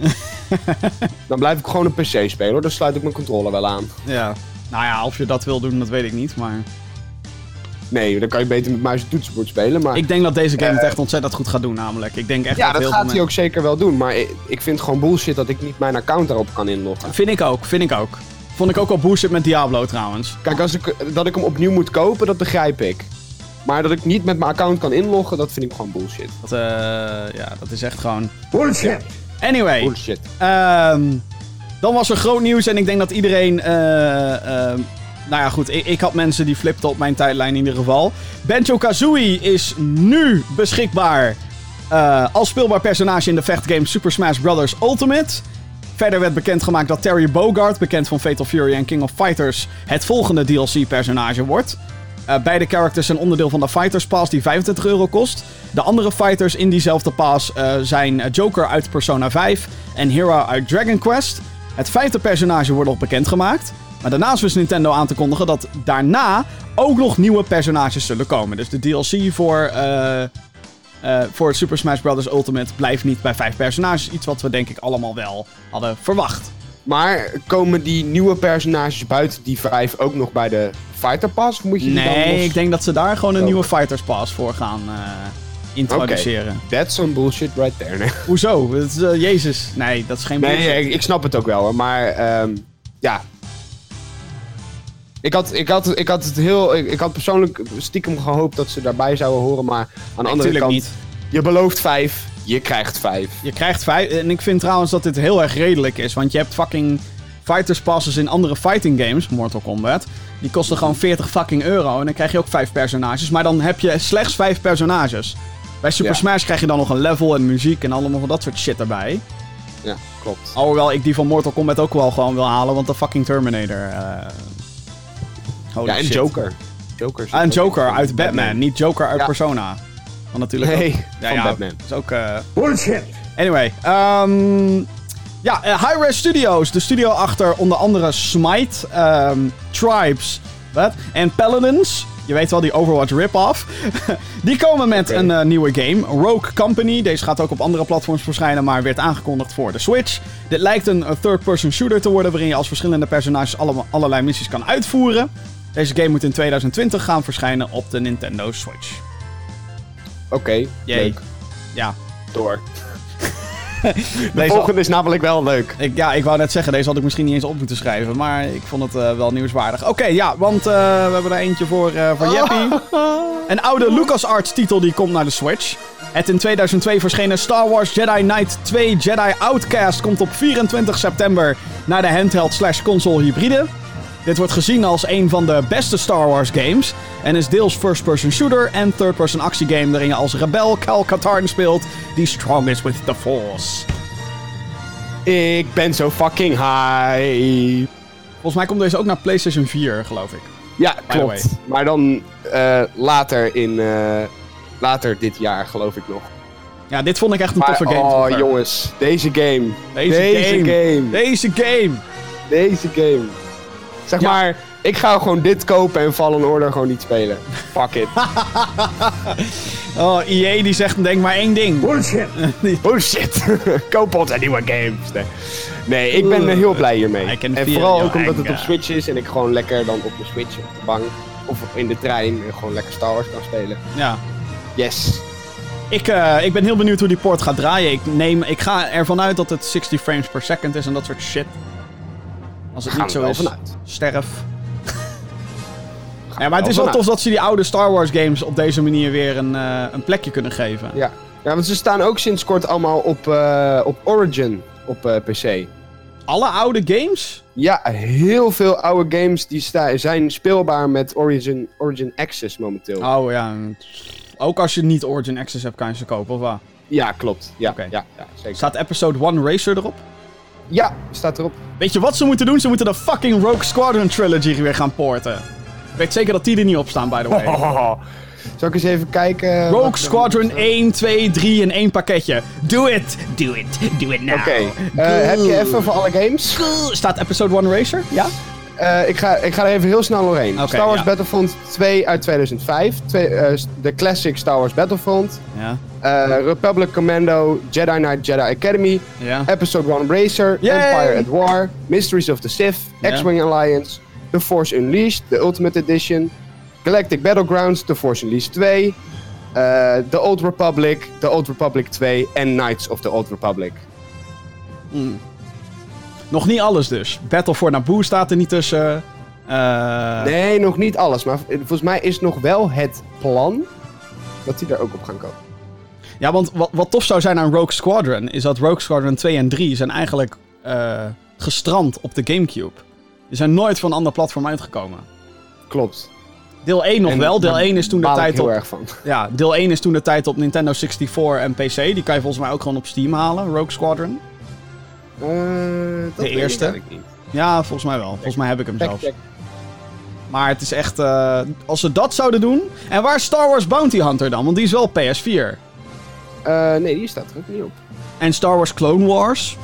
dan blijf ik gewoon een PC spelen hoor, dan sluit ik mijn controller wel aan. Ja. Nou ja, of je dat wil doen, dat weet ik niet. Maar Nee, dan kan je beter met muis en toetsenbord spelen. Maar ik denk dat deze game het echt ontzettend goed gaat doen, namelijk. Ik denk echt ja, dat dat gaat hij ook zeker wel doen. Maar ik, ik vind gewoon bullshit dat ik niet mijn account daarop kan inloggen. Vind ik ook, vind ik ook. Vond ik ook al bullshit met Diablo trouwens. Kijk, als ik, dat ik hem opnieuw moet kopen, dat begrijp ik. Maar dat ik niet met mijn account kan inloggen, dat vind ik gewoon bullshit. Dat, eh, ja, dat is echt gewoon... Bullshit. Anyway, Bullshit. Ehm, dan was er groot nieuws en ik denk dat iedereen. eh, ehm, nou ja, goed. Ik, ik had mensen die flipten op mijn tijdlijn in ieder geval. Banjo Kazooie is nu beschikbaar eh, als speelbaar personage in de vechtgame Super Smash Bros. Ultimate. Verder werd bekendgemaakt dat Terry Bogard, bekend van Fatal Fury en King of Fighters, het volgende DLC-personage wordt. Eh, beide characters zijn onderdeel van de Fighters Pass die 25 euro kost. De andere fighters in diezelfde pass eh, zijn eh, Joker uit Persona 5 en Hera uit Dragon Quest. Het vijfde personage wordt nog bekendgemaakt. Maar daarnaast wist Nintendo aan te kondigen dat daarna ook nog nieuwe personages zullen komen. Dus de DLC voor, eh, voor Super Smash Bros. Ultimate blijft niet bij vijf personages. Iets wat we denk ik allemaal wel hadden verwacht. Maar komen die nieuwe personages buiten die vijf ook nog bij de Fighter Pass? Of moet je die dan Nee, los- ik denk dat ze daar gewoon een Oh. nieuwe Fighters Pass voor gaan eh, introduceren. That's some bullshit right there. Nee, Hoezo? Dat is, eh, Jezus. Nee, dat is geen nee, bullshit. ik, ik snap het ook wel hoor. Maar ehm, ja. Ik had, ik, had, ik had het heel. Ik, ik had persoonlijk stiekem gehoopt dat ze daarbij zouden horen. Maar aan de andere kant. niet. Je belooft vijf, je krijgt vijf. Je krijgt vijf. En ik vind trouwens dat dit heel erg redelijk is. Want je hebt fucking Fighters Passes in andere fighting games, Mortal Kombat. Die kosten gewoon 40 fucking euro. En dan krijg je ook vijf personages. Maar dan heb je slechts vijf personages. Bij Super Ja. Smash krijg je dan nog een level en muziek en allemaal van dat soort shit erbij. Ja, klopt. Alhoewel ik die van Mortal Kombat ook wel gewoon wil halen, want de fucking Terminator. holy Ja, en shit. Joker. Joker. Ah, en Joker uit Batman, niet Joker uit Ja. Persona. Want natuurlijk ook- Nee, ja, van ja, Batman. Dat is ook... eh, Bullshit. Anyway, ehm ja, eh, Hi-Res Studios, de studio achter onder andere Smite, ehm, Tribes wat? en Paladins. Je weet wel, die Overwatch rip-off. die komen met een eh, nieuwe game, Rogue Company. Deze gaat ook op andere platforms verschijnen, maar werd aangekondigd voor de Switch. Dit lijkt een third-person shooter te worden, waarin je als verschillende personages alle, allerlei missies kan uitvoeren. Deze game moet in 2020 gaan verschijnen op de Nintendo Switch. Oké, leuk. Ja, Door. De Deze- volgende is namelijk wel leuk. Ik, ja, ik wou net zeggen, deze had ik misschien niet eens op moeten schrijven. Maar ik vond het eh, wel nieuwswaardig. Oké, ja, want eh, we hebben er eentje voor, eh voor Jeppy. Een oude LucasArts titel die komt naar de Switch. Het in 2002 verschenen Star Wars Jedi Knight 2 Jedi Outcast komt op 24 september naar de handheld slash console hybride. Dit wordt gezien als een van de beste Star Wars games en is deels first-person shooter en third-person actiegame waarin je als rebel Cal Katarn speelt die strong is with the Force. Ik ben zo fucking high. Volgens mij komt deze ook naar PlayStation 4, geloof ik. Ja, klopt. Maar dan eh, later in... eh, later dit jaar, geloof ik nog. Ja, dit vond ik echt een Maar, toffe game. oh jongens, deze game. Deze, Deze game. game. Deze game. Deze game. Zeg Ja. maar, ik ga gewoon dit kopen en Fallen Order gewoon niet spelen. Fuck it. Oh, EA die zegt denk maar één ding. Bullshit. Bullshit. Koop onze nieuwe games. Nee, nee ik ben er heel blij hiermee. En vooral ook omdat het op Switch is en ik gewoon lekker dan op de Switch op de bank of in de trein gewoon lekker Star Wars kan spelen. Ja. Yes. Ik, eh, ik ben heel benieuwd hoe die port gaat draaien. Ik, neem, ik ga ervan uit dat het 60 frames per second is en dat soort shit. Als het Gaan niet zo is, vanuit. sterf. Ja, maar het is wel tof dat ze die oude Star Wars games op deze manier weer een, eh, een plekje kunnen geven. Ja. ja, want ze staan ook sinds kort allemaal op, eh, op Origin op eh, PC. Alle oude games? Ja, heel veel oude games die zijn speelbaar met Origin, Origin Access momenteel. Oh ja. Ook als je niet Origin Access hebt, kan je ze kopen, of wat? Ja, klopt. Ja, ja, ja zeker. Staat episode 1 Racer erop? Ja, staat erop. Weet je wat ze moeten doen? Ze moeten de fucking Rogue Squadron trilogy weer gaan porten. Ik weet zeker dat die er niet op staan, by the way. Zal ik eens even kijken? Rogue Squadron 1, 2, 3 in één pakketje. Do it! Do it! Do it now! Oké, eh, heb je even voor alle games? Staat episode 1 Racer? Ja? Eh, ik, ga, ik ga er even heel snel doorheen. Star Wars ja. Battlefront 2 uit 2005. Twee, eh, de classic Star Wars Battlefront. Ja. Eh, Republic Commando, Jedi Knight, Jedi Academy. Ja. Episode 1 Racer, Yay! Empire at War, Mysteries of the Sith. X-Wing Alliance, The Force Unleashed, The Ultimate Edition, Galactic Battlegrounds, The Force Unleashed 2, eh, The Old Republic, The Old Republic 2 en Knights of the Old Republic. Nog niet alles dus. Battle for Naboo staat er niet tussen. Eh, Nee, nog niet alles, maar volgens mij is nog wel het plan dat die er ook op gaan komen. Ja, want wat, wat tof zou zijn aan Rogue Squadron... is dat Rogue Squadron 2 en 3 zijn eigenlijk eh, gestrand op de Gamecube. Die zijn nooit van een ander platform uitgekomen. Klopt. Deel 1 nog En wel. Deel daar 1 is toen de tijd heel op... erg van. Ja, deel 1 is toen de tijd op Nintendo 64 en PC. Die kan je volgens mij ook gewoon op Steam halen, Rogue Squadron. Eh, dat weet ik eerste? eigenlijk niet. Ja, volgens mij wel. Volgens mij heb ik hem Check, check. Maar het is echt... eh, als ze dat zouden doen... En waar is Star Wars Bounty Hunter dan? Want die is wel PS4. Eh, nee, die staat er ook niet op. En Star Wars Clone Wars?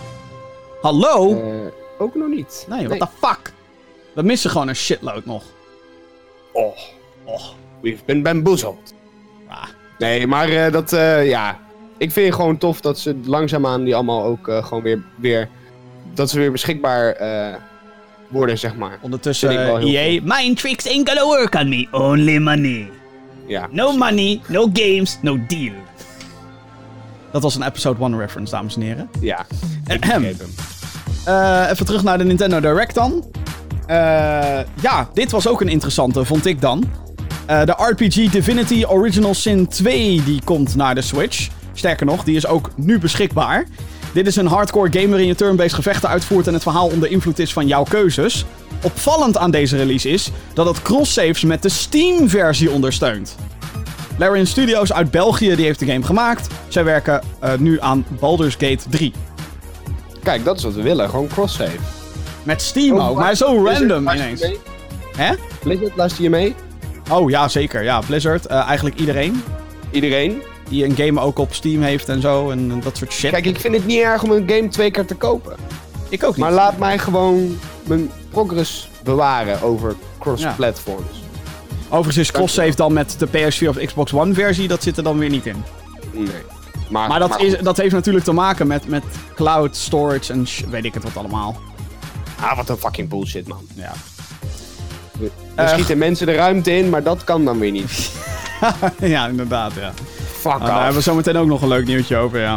Hallo? Ook nog niet. nee, what the fuck? We missen gewoon een shitload nog. Oh, Och. we've been bamboozled. Ah. Nee, maar eh, dat, eh, ja. Ik vind het gewoon tof dat ze langzaamaan die allemaal ook eh, gewoon weer, weer... Dat ze weer beschikbaar eh, worden, zeg maar. Ondertussen EA... Mind tricks ain't gonna work on me. Only money. Ja. No money, no games, no deal. Dat was een episode 1 reference, dames en heren. Ja. Ik hem. Even terug naar de Nintendo Direct dan. Ja, dit was ook een interessante, vond ik dan. De RPG Divinity Original Sin 2 die komt naar de Switch. Sterker nog, die is ook nu beschikbaar. Dit is een hardcore game waarin je turn-based gevechten uitvoert en het verhaal onder invloed is van jouw keuzes. Opvallend aan deze release is dat het cross-saves met de Steam-versie ondersteunt. Larian Studios uit België die heeft de game gemaakt. Zij werken eh, nu aan Baldur's Gate 3. Kijk, dat is wat we willen. Gewoon cross-save. Met Steam Oh, ook, maar zo random ineens. Hè? Blizzard, luister je mee? Oh ja, zeker. Ja, Blizzard. eh, eigenlijk iedereen Iedereen? Die een game ook op Steam heeft en zo. En dat soort shit. Kijk, ik vind het niet erg om een game twee keer te kopen. ik ook niet. Maar laat mij gewoon mijn progress bewaren over cross-platforms. Overigens is cross-save dan met de PS4 of Xbox One versie. Dat zit er dan weer niet in. Nee. Maar, Maar dat, is, dat heeft natuurlijk te maken met, met cloud storage en weet ik het wat allemaal. Ah, wat een fucking bullshit, man. Ja. Eh, schieten mensen de ruimte in, maar dat kan dan weer niet. ja, inderdaad, ja. Fuck Ah, daar hebben we off. zo meteen ook nog een leuk nieuwtje over, ja.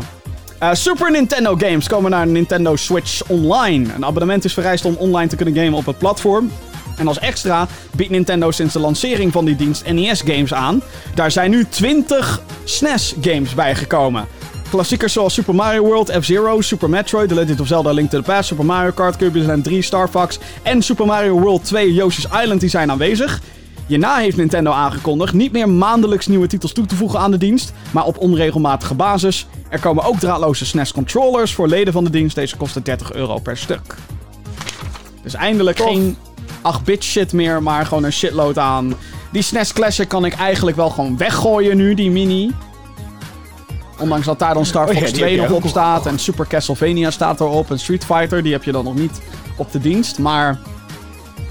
Eh, Super Nintendo games komen naar Nintendo Switch Online. Een abonnement is vereist om online te kunnen gamen op het platform. En als extra biedt Nintendo sinds de lancering van die dienst NES-games aan. Daar zijn nu 20 SNES-games bijgekomen. Klassiekers zoals Super Mario World, F-Zero, Super Metroid, The Legend of Zelda Link to the Past, Super Mario Kart, Kirby's Land 3, Star Fox en Super Mario World 2 Yoshi's Island die zijn aanwezig. Hierna heeft Nintendo aangekondigd niet meer maandelijks nieuwe titels toe te voegen aan de dienst, maar op onregelmatige basis. Er komen ook draadloze SNES controllers voor leden van de dienst. Deze kosten 30 euro per stuk. Dus eindelijk Tof. geen 8-bit shit meer, maar gewoon een shitload aan. Die SNES Classic kan ik eigenlijk wel gewoon weggooien nu, die mini. Ondanks dat daar dan Star Oh ja, Fox die 2 heb je nog op staat en Super Castlevania staat erop en Street Fighter, die heb je dan nog niet op de dienst. Maar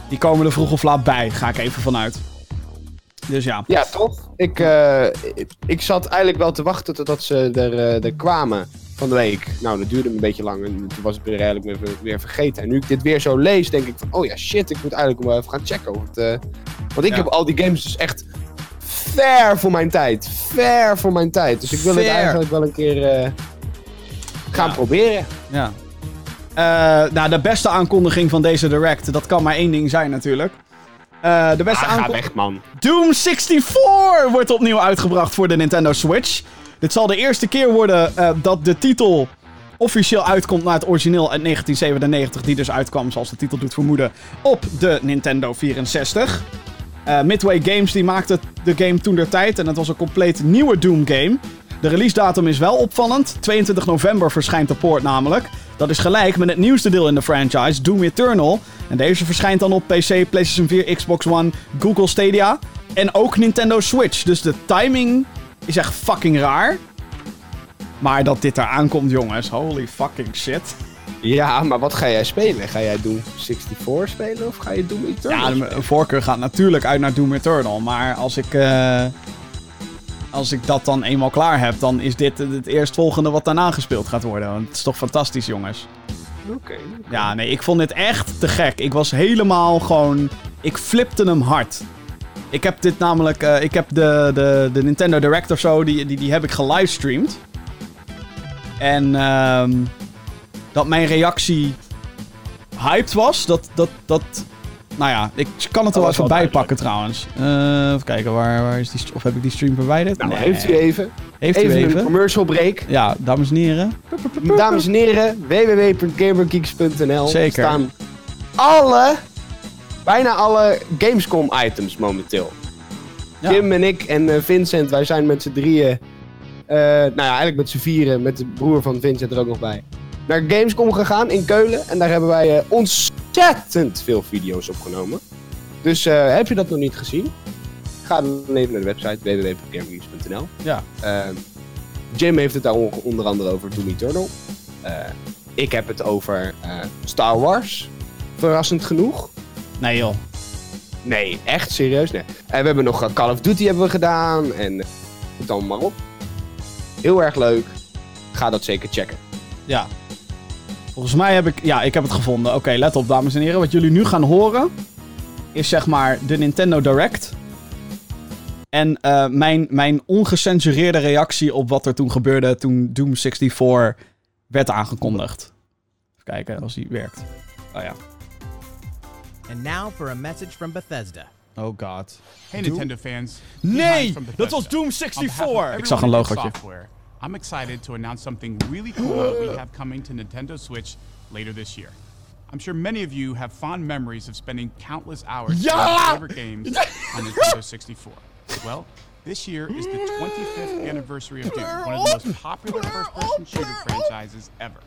die komen er vroeg of laat bij, ga ik even vanuit. Dus ja. Ja, tof. Ik, eh, ik, zat eigenlijk wel te wachten totdat ze er, eh, er kwamen van de week. Nou, dat duurde een beetje lang en toen was ik weer eigenlijk weer, weer vergeten. En nu ik dit weer zo lees, denk ik van, oh ja, shit, ik moet eigenlijk wel even gaan checken. Want, eh, want ik Ja. heb al die games dus echt ver voor mijn tijd. Ver voor mijn tijd. Dus ik wil het eigenlijk wel een keer gaan Ja. proberen. Ja. Nou, de beste aankondiging van deze Direct, dat kan maar één ding zijn natuurlijk. Eh, de beste Ah, ga weg, man. Doom 64 wordt opnieuw uitgebracht voor de Nintendo Switch. Dit zal de eerste keer worden eh, dat de titel officieel uitkomt naar het origineel uit 1997, die dus uitkwam, zoals de titel doet vermoeden, op de Nintendo 64. Eh, Midway Games die maakte de game toen der tijd en het was een compleet nieuwe Doom game. De release datum is wel opvallend. 22 november verschijnt de poort namelijk. Dat is gelijk met het nieuwste deel in de franchise, Doom Eternal. En deze verschijnt dan op PC, PlayStation 4, Xbox One, Google Stadia en ook Nintendo Switch. Dus de timing is echt fucking raar. Maar dat dit eraan komt, jongens, holy fucking shit. Ja, maar wat ga jij spelen? Ga jij Doom 64 spelen of ga je Doom Eternal Ja, de voorkeur gaat natuurlijk uit naar Doom Eternal. Maar als ik, eh, als ik dat dan eenmaal klaar heb, dan is dit het eerstvolgende wat daarna gespeeld gaat worden. Want het is toch fantastisch, jongens. Oké. Ja, nee, ik vond dit echt te gek. Ik was helemaal gewoon... Ik flipte hem hard. Ik heb dit namelijk... eh, ik heb de, de, de Nintendo Direct of zo, die, die, die heb ik gelivestreamd. En ehm, dat mijn reactie hyped was, dat... dat, dat nou ja, ik kan het er wel even wel bij pakken trouwens. Eh, even kijken, waar, waar is die... Of heb ik die stream verwijderd? Nou, Nee. heeft u even. Heeft u even, even? een commercial break. Ja, dames en heren. Dames en heren, www.gamergeeks.nl Zeker. staan alle, bijna alle Gamescom items momenteel. Ja. Jim en ik en eh, Vincent, wij zijn met z'n drieën, eh, nou ja, eigenlijk met z'n vieren, met de broer van Vincent er ook nog bij, naar Gamescom gegaan in Keulen. En daar hebben wij eh, ontzettend veel video's opgenomen. Dus eh, heb je dat nog niet gezien? Ga dan even naar de website www.gamergeeks.nl. Ja. Eh, Jim heeft het daar on- onder andere over Doom Eternal. Eh, ik heb het over eh, Star Wars. Verrassend genoeg. Nee joh. Nee, echt serieus. Nee. En we hebben nog Call of Duty hebben we gedaan. En het dan maar op. Heel erg leuk. Ga dat zeker checken. Ja. Volgens mij heb ik... Ja, ik heb het gevonden. Oké, let op, dames en heren. Wat jullie nu gaan horen... is zeg maar de Nintendo Direct. En eh, mijn, mijn ongecensureerde reactie op wat er toen gebeurde... toen Doom 64 werd aangekondigd. Even kijken als die werkt. Oh ja. And now for a message from Bethesda. Oh god. Hey Nintendo fans. Nee! Dat was. Doom On behalf 64! of Ik zag een logootje. I'm excited to announce something really cool that we have coming to Nintendo Switch later this year. I'm sure many of you have fond memories of spending countless hours Ja! playing favorite games on Nintendo 64. Well, this year is the 25th anniversary of Doom, one of the most popular first-person shooter franchises ever.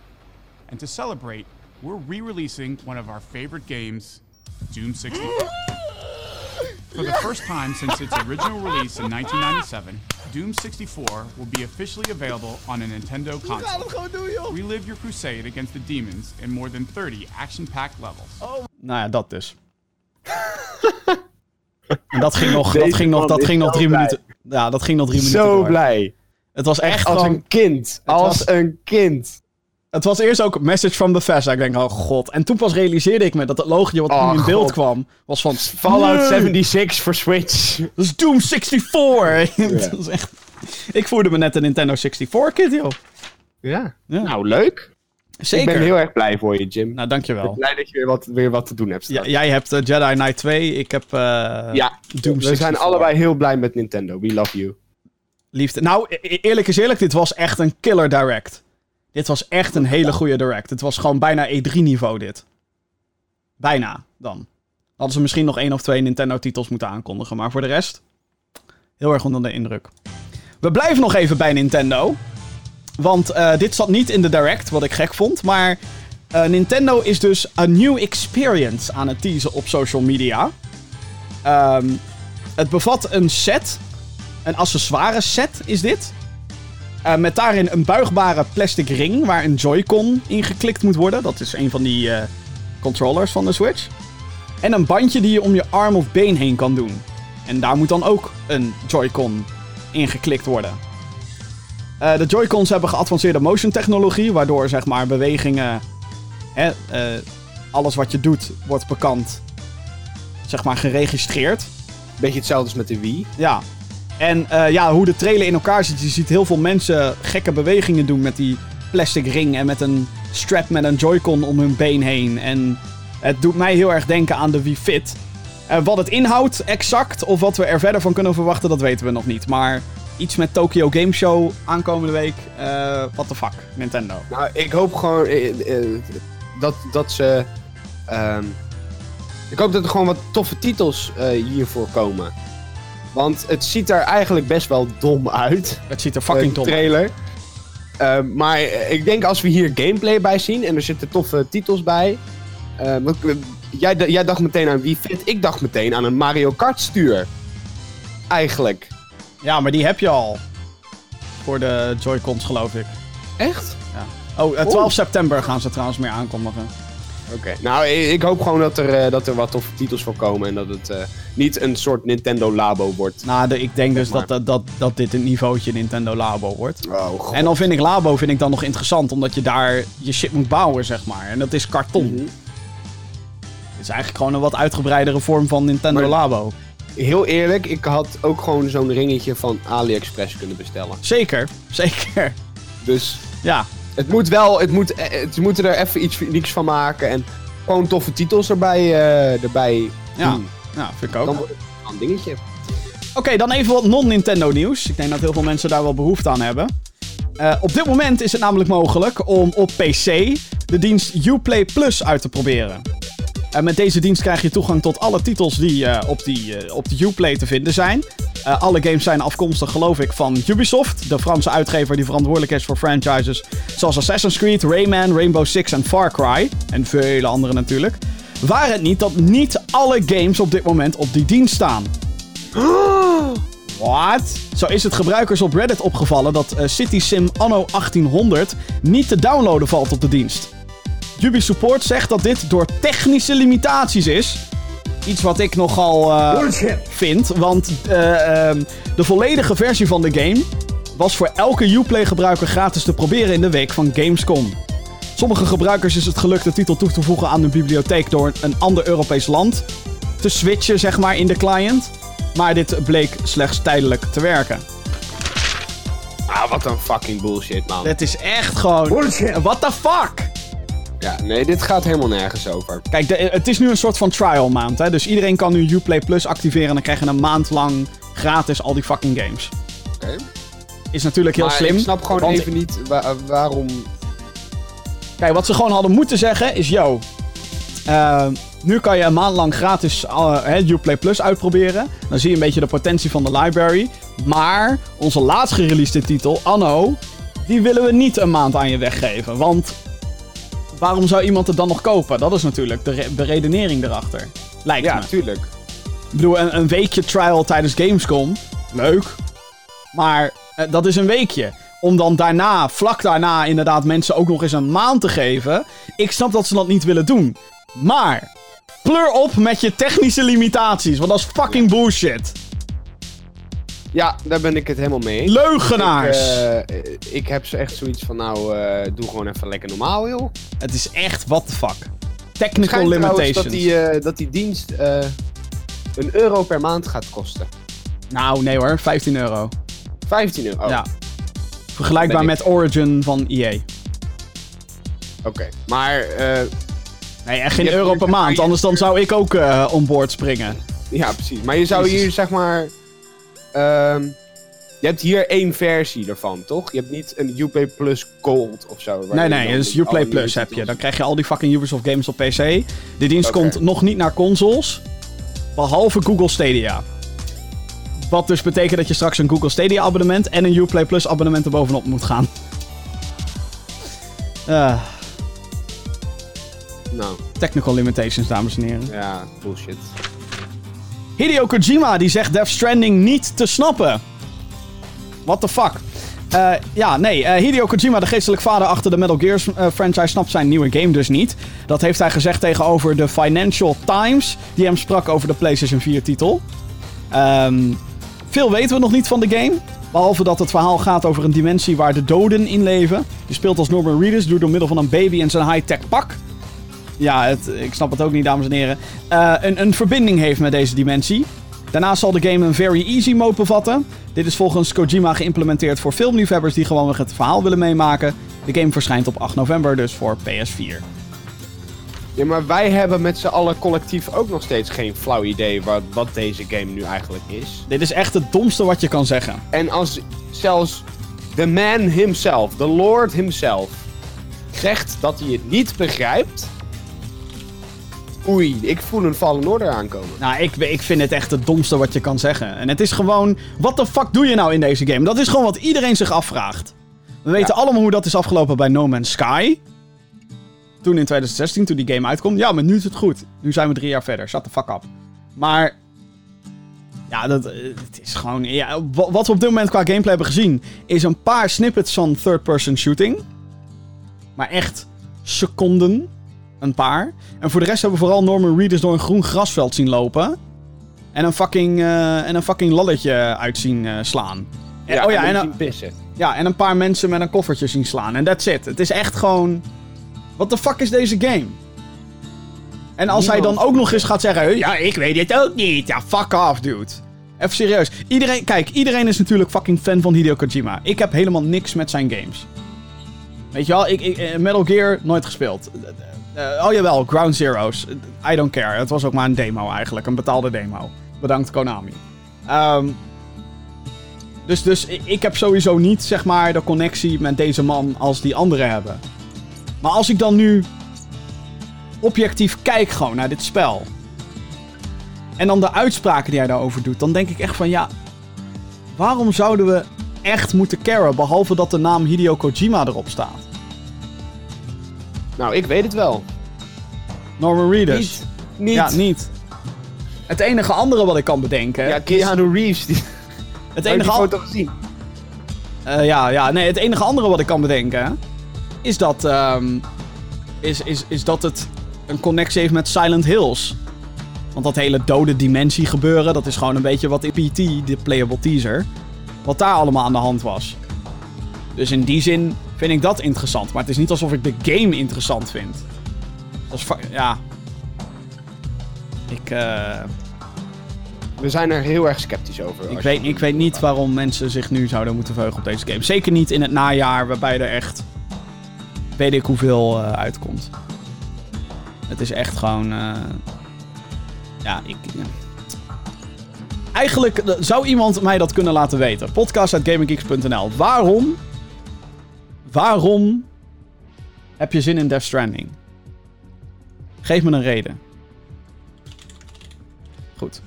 And to celebrate, we're re-releasing one of our favorite games, Doom 64. For the first time since its original release in 1997, Doom 64 will be officially available on a Nintendo console. Relive your crusade against the demons in more than 30 action-packed levels. Nou ja, dat dus. en dat ging nog, dat ging nog, dat ging nog zo drie blij. minuten. Ja, dat ging nog drie minuten. Zo blij. Het was echt Als gewoon... een kind. Als was- een kind. Het was eerst ook message from Bethesda. Ik denk, oh god. En toen pas realiseerde ik me dat het logootje wat Oh, nu in beeld God. kwam, was van... Fallout Nee, 76 voor Switch. Dat is Doom 64! dat is echt... Ik voelde me net een Nintendo 64 kid, joh. Ja. Ja. Nou, leuk. Zeker. Ik ben heel erg blij voor je, Jim. Nou, Ik ben dankjewel. blij dat je weer wat, weer wat te doen hebt Ja, jij hebt eh, Jedi Knight 2, ik heb eh Ja, Doom we 64. zijn allebei heel blij met Nintendo. We love you. liefde. Nou, e- e- eerlijk is eerlijk, dit was echt een killer direct. Dit was echt een hele goede direct. Het was gewoon bijna E3-niveau dit. Bijna, dan. Hadden ze misschien nog één of twee Nintendo-titels moeten aankondigen. Maar voor de rest, heel erg onder de indruk. We blijven nog even bij Nintendo. Want eh, dit zat niet in de direct, wat ik gek vond. Maar eh, Nintendo is dus een new experience aan het teasen op social media. Ehm, het bevat een set een accessoire set is dit. Eh, met daarin een buigbare plastic ring waar een Joy-Con in geklikt moet worden. Dat is een van die eh, controllers van de Switch. En een bandje die je om je arm of been heen kan doen. En daar moet dan ook een Joy-Con in geklikt worden. Eh, de Joy-Cons hebben geavanceerde motion technologie, waardoor zeg maar bewegingen, hè, alles wat je doet, wordt bekend, zeg maar geregistreerd. Beetje hetzelfde als met de Wii. Ja. En eh, ja, hoe de trailer in elkaar zit. Je ziet heel veel mensen gekke bewegingen doen met die plastic ring. En met een strap met een Joy-Con om hun been heen. En het doet mij heel erg denken aan de Wii Fit. Eh, wat het inhoudt exact, of wat we er verder van kunnen verwachten, dat weten we nog niet. Maar iets met Tokyo Game Show aankomende week. eh what the fuck, Nintendo. Nou, ik hoop gewoon dat, dat ze. ehm, ik hoop dat er gewoon wat toffe titels hiervoor komen. Want het ziet er eigenlijk best wel dom uit. Het ziet er fucking eh, dom uit. trailer. Ehm, maar eh, ik denk als we hier gameplay bij zien en er zitten toffe titels bij. eh, want, eh, jij, jij dacht meteen aan Wii Fit, ik dacht meteen aan een Mario Kart stuur. Eigenlijk. Ja, maar die heb je al. Voor de Joy-Cons, geloof ik. Echt? Oh, eh, 12 Oeh. september gaan ze trouwens meer aankondigen. Oké, nou ik, hoop gewoon dat er, eh, dat er wat toffe titels voor komen en dat het eh, niet een soort Nintendo Labo wordt. Nou, de- ik denk dus maar. dat, dat, dat, dit een niveautje Nintendo Labo wordt. Oh god. En dan vind ik Labo vind ik dan nog interessant, omdat je daar je shit moet bouwen, zeg maar. En dat is karton. Mhm. Het is eigenlijk gewoon een wat uitgebreidere vorm van Nintendo Maar- Labo. Heel eerlijk, ik had ook gewoon zo'n ringetje van AliExpress kunnen bestellen. Zeker, zeker. Dus Ja, het moet wel, het moet, eh, het- moeten er even iets unieks van maken en gewoon toffe titels erbij, eh, erbij ja, doen. ja vind ik ook. Dan wordt het een dingetje. Oké, dan even wat non-Nintendo nieuws. Ik denk dat heel veel mensen daar wel behoefte aan hebben. Eh, op dit moment is het namelijk mogelijk om op PC de dienst Uplay Plus uit te proberen. En met deze dienst krijg je toegang tot alle titels die eh, op, die, op de Uplay te vinden zijn. Eh, alle games zijn afkomstig, geloof ik, van Ubisoft, de Franse uitgever die verantwoordelijk is voor franchises zoals Assassin's Creed, Rayman, Rainbow Six en Far Cry. En vele andere natuurlijk. Waar het niet dat niet alle games op dit moment op die dienst staan. What? Zo is het gebruikers op Reddit opgevallen dat eh, City Sim Anno 1800 niet te downloaden valt op de dienst. Ubi Support zegt dat dit door technische limitaties is. Iets wat ik nogal eh, vind, want eh, ehm, de volledige versie van de game was voor elke Uplay gebruiker gratis te proberen in de week van Gamescom. Sommige gebruikers is het gelukt de titel toe te voegen aan hun bibliotheek door een ander Europees land te switchen, zeg maar, in de client. Maar dit bleek slechts tijdelijk te werken. Ah, wat een fucking bullshit, man. Het is echt gewoon... Bullshit. What the fuck? Ja, nee, dit gaat helemaal nergens over. Kijk, de- het is nu een soort van trial maand, hè. Dus iedereen kan nu Uplay Plus activeren en dan krijg je een maand lang gratis al die fucking games. Oké. Is natuurlijk heel Maar slim. ik snap gewoon want- even niet wa- waarom... Kijk, wat ze gewoon hadden moeten zeggen is: yo. eh, nu kan je een maand lang gratis uh, Uplay Plus uitproberen. Dan zie je een beetje de potentie van de library. Maar onze laatst gereleasede titel, Anno, die willen we niet een maand aan je weggeven. Want waarom zou iemand het dan nog kopen? Dat is natuurlijk de, re- de redenering erachter. Lijkt Ja, me. tuurlijk. Ik bedoel, een, een weekje trial tijdens Gamescom. Leuk. Maar eh, dat is een weekje. Om dan daarna, vlak daarna, inderdaad mensen ook nog eens een maand te geven. Ik snap dat ze dat niet willen doen. Maar, pleur op met je technische limitaties. Want dat is fucking bullshit. Ja, daar ben ik het helemaal mee. Leugenaars. Ik, eh, ik heb ze echt zoiets van, nou, eh, doe gewoon even lekker normaal, joh. Het is echt, what the fuck. Technical schijnt limitations. dat die, eh, dat die dienst een euro per maand gaat kosten. Nou, nee hoor, 15 euro. 15 euro. Ja. Vergelijkbaar Ben ik- met Origin van EA. Oké, maar eh, Nee, echt geen euro per maand. Anders dan zou ik ook onboard springen. ja, precies. Maar je zou hier zeg maar. Ehm, je hebt hier één versie ervan, toch? Je hebt niet een Uplay Plus Gold of zo. Nee, nee, dus Uplay Plus heb je. Dan krijg je al die fucking Ubisoft games op PC. De dienst komt nog niet naar consoles. Behalve Google Stadia. Wat dus betekent dat je straks een Google Stadia abonnement en een Uplay Plus abonnement er bovenop moet gaan. Eh, Nou, technical limitations, dames en heren. ja, bullshit. Hideo Kojima die zegt Death Stranding niet te snappen. What the fuck? Eh, ja, nee. eh, Hideo Kojima, de geestelijk vader achter de Metal Gear eh, franchise, snapt zijn nieuwe game dus niet. Dat heeft hij gezegd tegenover de Financial Times, die hem sprak over de PlayStation 4-titel. Ehm, veel weten we nog niet van de game. Behalve dat het verhaal gaat over een dimensie waar de doden in leven. Je speelt als Norman Reedus, doet door middel van een baby en zijn high-tech pak. Ja, het, ik snap het ook niet, dames en heren. Eh, een, een verbinding heeft met deze dimensie. Daarnaast zal de game een very easy mode bevatten. Dit is volgens Kojima geïmplementeerd voor filmliefhebbers die gewoonweg het verhaal willen meemaken. De game verschijnt op 8 november, dus voor PS4. Ja, maar wij hebben met z'n allen collectief ook nog steeds geen flauw idee wat, wat deze game nu eigenlijk is. Dit is echt het domste wat je kan zeggen. En als zelfs de man himself, de Lord himself, zegt dat hij het niet begrijpt. Oei, ik voel een Fallen Order aankomen. Nou, ik, ik vind het echt het domste wat je kan zeggen. En het is gewoon, wat de fuck doe je nou in deze game? Dat is gewoon wat iedereen zich afvraagt. We weten allemaal hoe dat is afgelopen bij No Man's Sky. Toen in 2016, toen die game uitkomt. Ja, maar nu is het goed. Nu zijn we drie jaar verder. Shut the fuck up. Maar... Ja, dat, eh, het is gewoon... Ja, wa- wat we op dit moment qua gameplay hebben gezien... is een paar snippets van third-person shooting. Maar echt seconden. Een paar. En voor de rest hebben we vooral Norman Reedus door een groen grasveld zien lopen. En een fucking, eh, en een fucking lalletje uit zien eh, slaan. En, oh ja, en en, een- ja, en een paar mensen met een koffertje zien slaan. En that's it. Het is echt gewoon... Wat de fuck is deze game? En als hij dan ook nog eens gaat zeggen... Ja, ik weet het ook niet. Ja, fuck off, dude. Even serieus. Iedereen, kijk, iedereen is natuurlijk fucking fan van Hideo Kojima. Ik heb helemaal niks met zijn games. Weet je wel, ik, ik, eh, Metal Gear nooit gespeeld. Eh, oh jawel, Ground Zeroes. I don't care. Het was ook maar een demo eigenlijk. Een betaalde demo. Bedankt Konami. Ehm, dus, dus ik, ik heb sowieso niet, zeg maar, de connectie met deze man als die anderen hebben. Maar als ik dan nu objectief kijk gewoon naar dit spel. En dan de uitspraken die hij daarover doet. Dan denk ik echt van, ja... Waarom zouden we echt moeten caren, behalve dat de naam Hideo Kojima erop staat? Nou, ik weet het wel. Norman Reedus. Niet. Niet. Ja, niet. Het enige andere wat ik kan bedenken... Ja, Keanu Reeves. Die, het heb je enige al- foto gezien? Eh, ja, ja, nee, het enige andere wat ik kan bedenken is dat, ehm, is, is, is dat het een connectie heeft met Silent Hills. Want dat hele dode dimensie gebeuren, dat is gewoon een beetje wat in PT, de playable teaser, wat daar allemaal aan de hand was. Dus in die zin vind ik dat interessant. Maar het is niet alsof ik de game interessant vind. Dat is ja. Ik, eh, We zijn er heel erg sceptisch over. ik, weet, ik weet niet waarom mensen zich nu zouden moeten verheugen op deze game. Zeker niet in het najaar, waarbij er echt. weet ik hoeveel eh, uitkomt. Het is echt gewoon. eh, ja, ik. ja. Eigenlijk zou iemand mij dat kunnen laten weten. Podcast.gaminggeeks.nl. Waarom. Waarom. heb je zin in Death Stranding? Geef me een reden. Goed.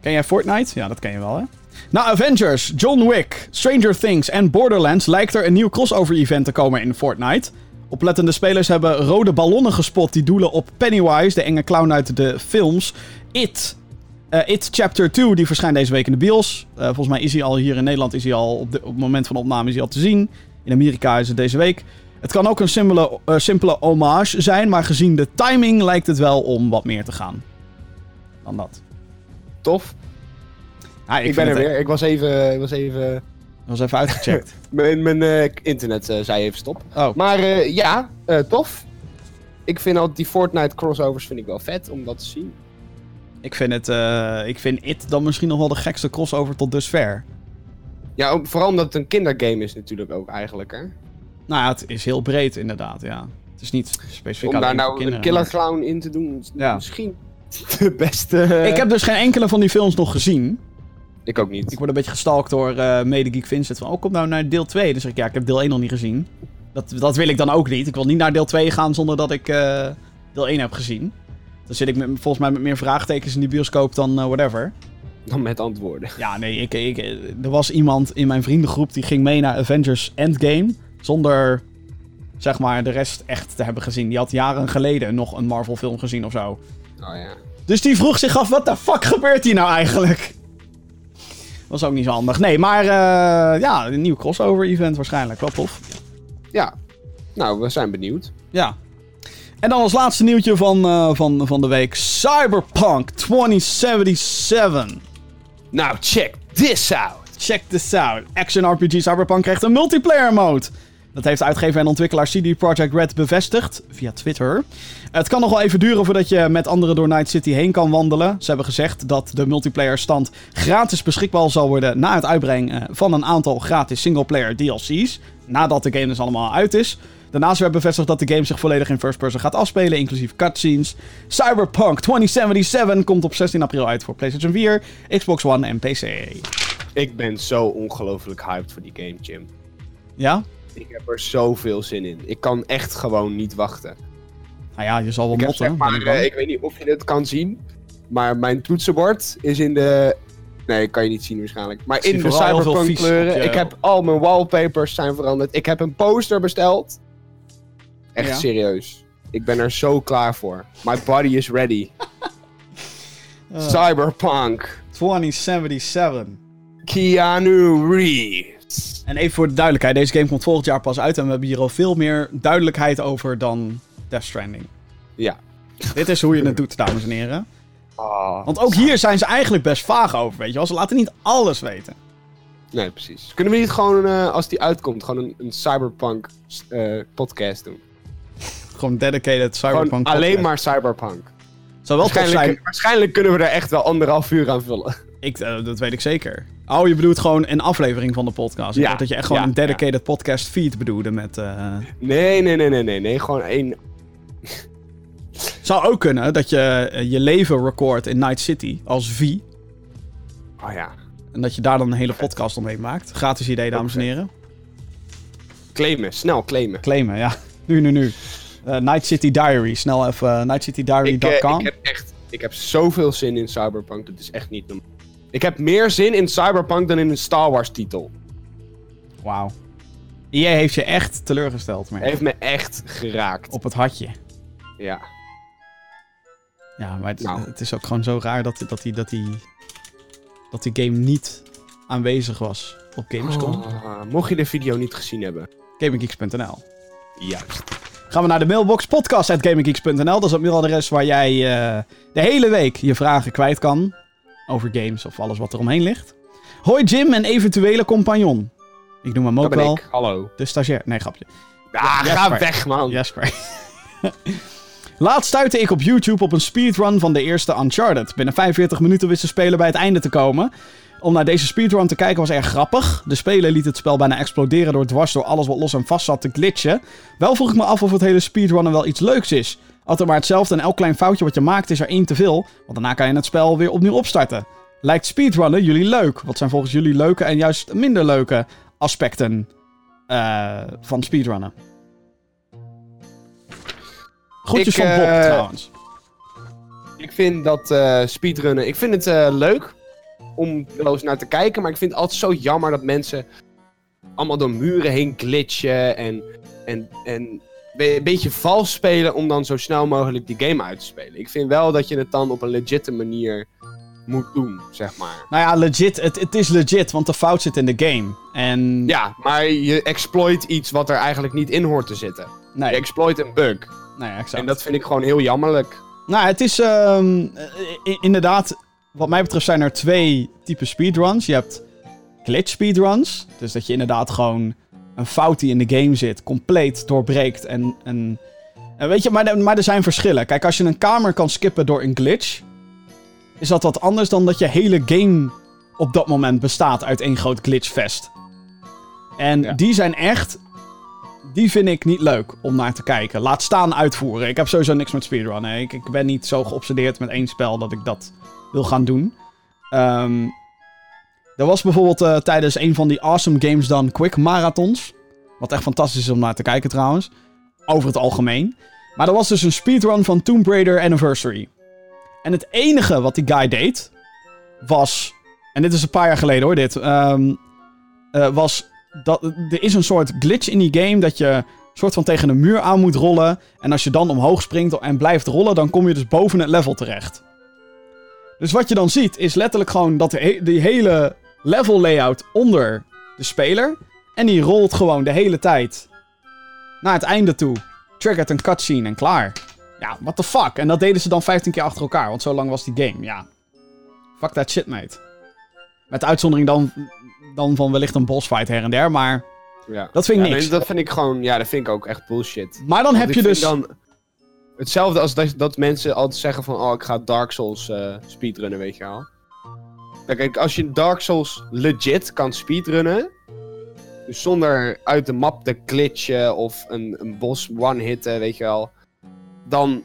Ken jij Fortnite? Ja, dat ken je wel, hè? Na Avengers, John Wick, Stranger Things en Borderlands lijkt er een nieuw crossover-event te komen in Fortnite. Oplettende spelers hebben rode ballonnen gespot die doelen op Pennywise, de enge clown uit de films. It. Eh, It Chapter 2, die verschijnt deze week in de bios. Eh, volgens mij is hij al hier in Nederland, is hij al op, de- op het moment van de opname is hij al te zien. In Amerika is het deze week. Het kan ook een simpele, eh, simpele hommage zijn, maar gezien de timing lijkt het wel om wat meer te gaan. Dan dat. Tof. Ja, Ik, ben er weer. Ik was even... Ik was even... Ik was even uitgecheckt. Mijn, mijn internet zei even stop. Oh, Maar ja, tof. Ik vind altijd die Fortnite crossovers vind ik wel vet om dat te zien. Ik vind het. eh, ik vind It dan misschien nog wel de gekste crossover tot dusver. Ja, ook- vooral omdat het een kindergame is natuurlijk ook eigenlijk, hè? Nou ja, het is heel breed inderdaad, ja. Het is niet specifiek Om daar nou een killer clown in te doen, is Ja. misschien de beste... Ik heb dus geen enkele van die films nog gezien. Ik ook niet. Ik word een beetje gestalkt door eh Medegeek Vincent. Van, oh, kom nou naar deel 2. Dus zeg ik, ja, ik heb deel 1 nog niet gezien. Dat, dat wil ik dan ook niet. Ik wil niet naar deel 2 gaan zonder dat ik eh, deel 1 heb gezien. Dan zit ik met, volgens mij met meer vraagtekens in die bioscoop dan eh, whatever. Dan met antwoorden. Ja, nee, ik, ik, er was iemand in mijn vriendengroep die ging mee naar Avengers Endgame. Zonder, zeg maar, de rest echt te hebben gezien. Die had jaren geleden nog een Marvel film gezien of zo. Oh ja. Dus die vroeg zich af, wat de fuck gebeurt hier nou eigenlijk? Was ook niet zo handig. Nee, maar eh, ja, een nieuw crossover event waarschijnlijk. Wel tof. Ja. Nou, we zijn benieuwd. Ja. En dan als laatste nieuwtje van, eh, van, van de week. Cyberpunk 2077. Nou, check this out. Check this out. Action RPG Cyberpunk krijgt een multiplayer mode. Dat heeft uitgever en ontwikkelaar CD Projekt Red bevestigd via Twitter. Het kan nog wel even duren voordat je met anderen door Night City heen kan wandelen. Ze hebben gezegd dat de multiplayer stand gratis beschikbaar zal worden na het uitbrengen van een aantal gratis singleplayer DLC's. Nadat de game dus allemaal uit is. Daarnaast werd bevestigd dat de game zich volledig in first person gaat afspelen, inclusief cutscenes. Cyberpunk 2077 komt op 16 april uit voor PlayStation 4, Xbox One en PC. Ik ben zo ongelooflijk hyped voor die game, Jim. Ja? Ik heb er zoveel zin in. Ik kan echt gewoon niet wachten. Nou ja, je zal wel Ik, motten. zeg maar, ik eh, ik weet niet of je dit kan zien, maar mijn toetsenbord is in de... Nee, kan je niet zien waarschijnlijk. Maar in de cyberpunk kleuren. Ik heb al mijn wallpapers zijn veranderd. Ik heb een poster besteld. Echt Ja. serieus. Ik ben er zo klaar voor. My body is ready. Eh, Cyberpunk. 2077. Keanu Reeves. En even voor de duidelijkheid, deze game komt volgend jaar pas uit en we hebben hier al veel meer duidelijkheid over dan Death Stranding. Ja. Dit is hoe je het doet, dames en heren. Ah. Want ook hier zijn ze eigenlijk best vaag over, weet je wel. Ze laten niet alles weten. Nee, precies. Kunnen we niet gewoon, eh, als die uitkomt, gewoon een, een cyberpunk eh, podcast doen? Gewoon dedicated cyberpunk Gewoon alleen podcast. maar cyberpunk. Zou wel Waarschijnlijk, zijn. waarschijnlijk kunnen we er echt wel anderhalf uur aan vullen. Ik, eh, dat weet ik zeker. Oh, je bedoelt gewoon een aflevering van de podcast. Ja. dat je echt gewoon Ja, een dedicated podcast feed bedoelde met... eh, Nee, nee, nee, nee, nee. nee. Gewoon één... Zou ook kunnen dat je eh, je leven recordt in Night City als V. Oh ja. En dat je daar dan een hele podcast omheen maakt. Gratis idee, dames en heren. Claimen. Snel claimen. Claimen, ja. Nu, nu, nu. Eh, Night City Diary. Snel even uh, Ik, eh, nightcitydiary.com. ik heb echt... Ik heb zoveel zin in cyberpunk. Dat is echt niet normaal. Ik heb meer zin in cyberpunk dan in een Star Wars titel. Wauw. EA heeft je echt teleurgesteld, maar Heeft me echt geraakt. op het hartje. Ja. Ja, maar het, Nou. het is ook gewoon zo raar dat, dat, die, dat, die, dat die game niet aanwezig was op Gamescom. Ah, mocht je de video niet gezien hebben. GamingGeeks.nl Juist. Gaan we naar de mailbox podcast.gaminggeeks.nl. Dat is het mailadres waar jij eh, de hele week je vragen kwijt kan. Over games of alles wat er omheen ligt. Hoi Jim en eventuele compagnon. Ik noem hem ook wel ik. Hallo. de stagiair. Nee, grapje. Ah, Jasper. ga weg, man. Jasper. Laatst stuitte ik op YouTube op een speedrun van de eerste Uncharted. Binnen 45 minuten wist de speler bij het einde te komen. Om naar deze speedrun te kijken was erg grappig. De speler liet het spel bijna exploderen door dwars door alles wat los en vast zat te glitchen. Wel vroeg ik me af of het hele speedrunnen wel iets leuks is. Altijd maar hetzelfde en elk klein foutje wat je maakt is er één te veel. Want daarna kan je het spel weer opnieuw opstarten. Lijkt speedrunnen jullie leuk? Wat zijn volgens jullie leuke en juist minder leuke aspecten eh, van speedrunnen? Groetjes Ik, van Bob eh, trouwens. Ik vind dat eh, speedrunnen... Ik vind het leuk om wel eens naar te kijken. Maar ik vind het altijd zo jammer dat mensen allemaal door muren heen glitchen. En, en, en een beetje vals spelen om dan zo snel mogelijk die game uit te spelen. Ik vind wel dat je het dan op een legitte manier moet doen, zeg maar. Nou ja, legit. Het, het is legit, want de fout zit in de game. En... Ja, maar je exploit iets wat er eigenlijk niet in hoort te zitten. Je Nee, exploit een bug. nee exact. En dat vind ik gewoon heel jammerlijk. Nou, het is ehm, eh, inderdaad, wat mij betreft zijn er twee typen speedruns. Je hebt glitch speedruns, dus dat je inderdaad gewoon een fout die in de game zit compleet doorbreekt. En, en, en weet je, maar, er- maar er zijn verschillen. Kijk, als je een kamer kan skippen door een glitch, is dat wat anders dan dat je hele game op dat moment bestaat uit één groot glitchfest. En Ja. die zijn echt die vind ik niet leuk om naar te kijken. Laat staan uitvoeren. Ik heb sowieso niks met speedrunnen. Ik, ik ben niet zo geobsedeerd met één spel dat ik dat wil gaan doen. Ehm er was bijvoorbeeld eh, tijdens een van die Awesome Games Done Quick marathons. Wat echt fantastisch is om naar te kijken trouwens. Over het algemeen. Maar er was dus een speedrun van Tomb Raider Anniversary. En het enige wat die guy deed, was... En dit is een paar jaar geleden hoor, dit. ehm, eh, was dat er is een soort glitch in die game dat je soort van tegen een muur aan moet rollen. En als je dan omhoog springt en blijft rollen, dan kom je dus boven het level terecht. Dus wat je dan ziet, is letterlijk gewoon dat de he- die hele level layout onder de speler. En die rolt gewoon de hele tijd naar het einde toe. Triggert een cutscene en klaar. Ja, what the fuck? En dat deden ze dan 15 keer achter elkaar, want zo lang was die game. Ja. Fuck that shit, mate. Met uitzondering dan, dan van wellicht een bossfight her en der, maar... Ja. Dat vind ik Ja, niks. nee, dat vind ik gewoon, ja, dat vind ik ook echt bullshit. Maar dan Want heb je dus... Dan hetzelfde als dat, dat mensen altijd zeggen van, oh, ik ga Dark Souls eh, speedrunnen, weet je wel. Kijk, als je Dark Souls legit kan speedrunnen, dus zonder uit de map te glitchen of een, een boss one-hitten, weet je wel, dan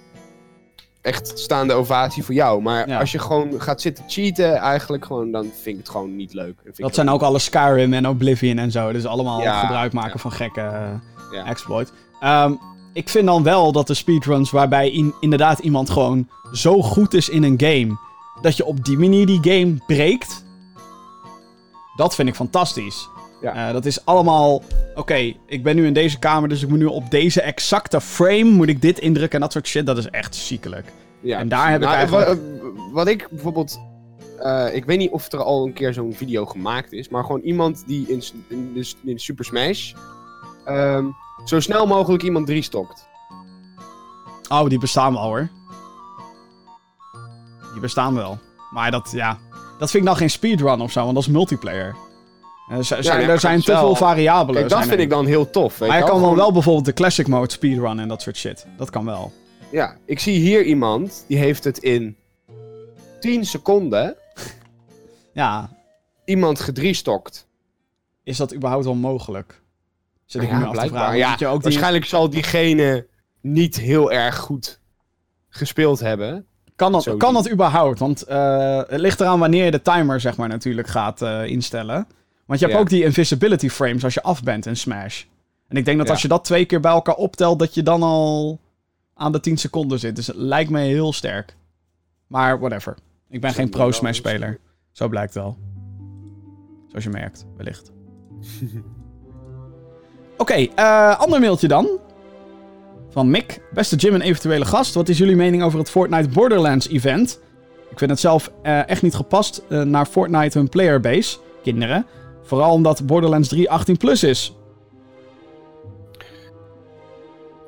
echt staande ovatie voor jou. Maar Ja. als je gewoon gaat zitten cheaten, eigenlijk gewoon, dan vind ik het gewoon niet leuk. Dat zijn ook alle Skyrim en Oblivion en zo. Dus allemaal Ja, gebruik maken ja. van gekke eh, Ja. exploit. Ehm, ik vind dan wel dat de speedruns waarbij in- inderdaad iemand gewoon zo goed is in een game... dat je op die manier die game breekt... Dat vind ik fantastisch. Ja. Eh, dat is allemaal... Oké, ik ben nu in deze kamer, dus ik moet nu op deze exacte frame... moet ik dit indrukken en dat soort shit. Dat is echt ziekelijk. Ja, En daar heb ik Nou, eigenlijk- Wat, wat ik bijvoorbeeld... eh, ik weet niet of er al een keer zo'n video gemaakt is, maar gewoon iemand die in, in Super Smash ehm, zo snel mogelijk iemand drie stokt. Oh, die bestaan wel hoor. Die bestaan wel. Maar dat, ja... Dat vind ik dan geen speedrun of zo, want dat is multiplayer. Er zijn, nee, er maar zijn te wel- veel variabelen. Kijk, dat vind er. ik dan heel tof. Weet Maar je kan dan Gewoon- wel bijvoorbeeld de classic mode speedrun en dat soort shit. Dat kan wel. Ja, ik zie hier iemand die heeft het in 10 seconden Ja, iemand gedriestokt. is dat überhaupt wel mogelijk? Zit ik Ja, me af te blijkbaar. vragen. Ja, Moet je ook die... Waarschijnlijk zal diegene niet heel erg goed gespeeld hebben. Kan dat, Zo kan die- dat überhaupt? Want eh, het ligt eraan wanneer je de timer zeg maar natuurlijk gaat eh, instellen. Want je hebt Ja. ook die invisibility frames als je af bent in Smash. En ik denk dat Ja. als je dat twee keer bij elkaar optelt, dat je dan al aan de 10 seconden zit. Dus het lijkt me heel sterk. Maar whatever. Ik ben Zo geen dan wel pro-Smash heel speler. Zo blijkt wel. Zoals je merkt, wellicht. Oké, eh, ander mailtje dan. Van Mick. Beste Jim en eventuele gast. Wat is jullie mening over het Fortnite Borderlands event? Ik vind het zelf eh, echt niet gepast eh, naar Fortnite hun playerbase. Kinderen. Vooral omdat Borderlands 3 18 plus is.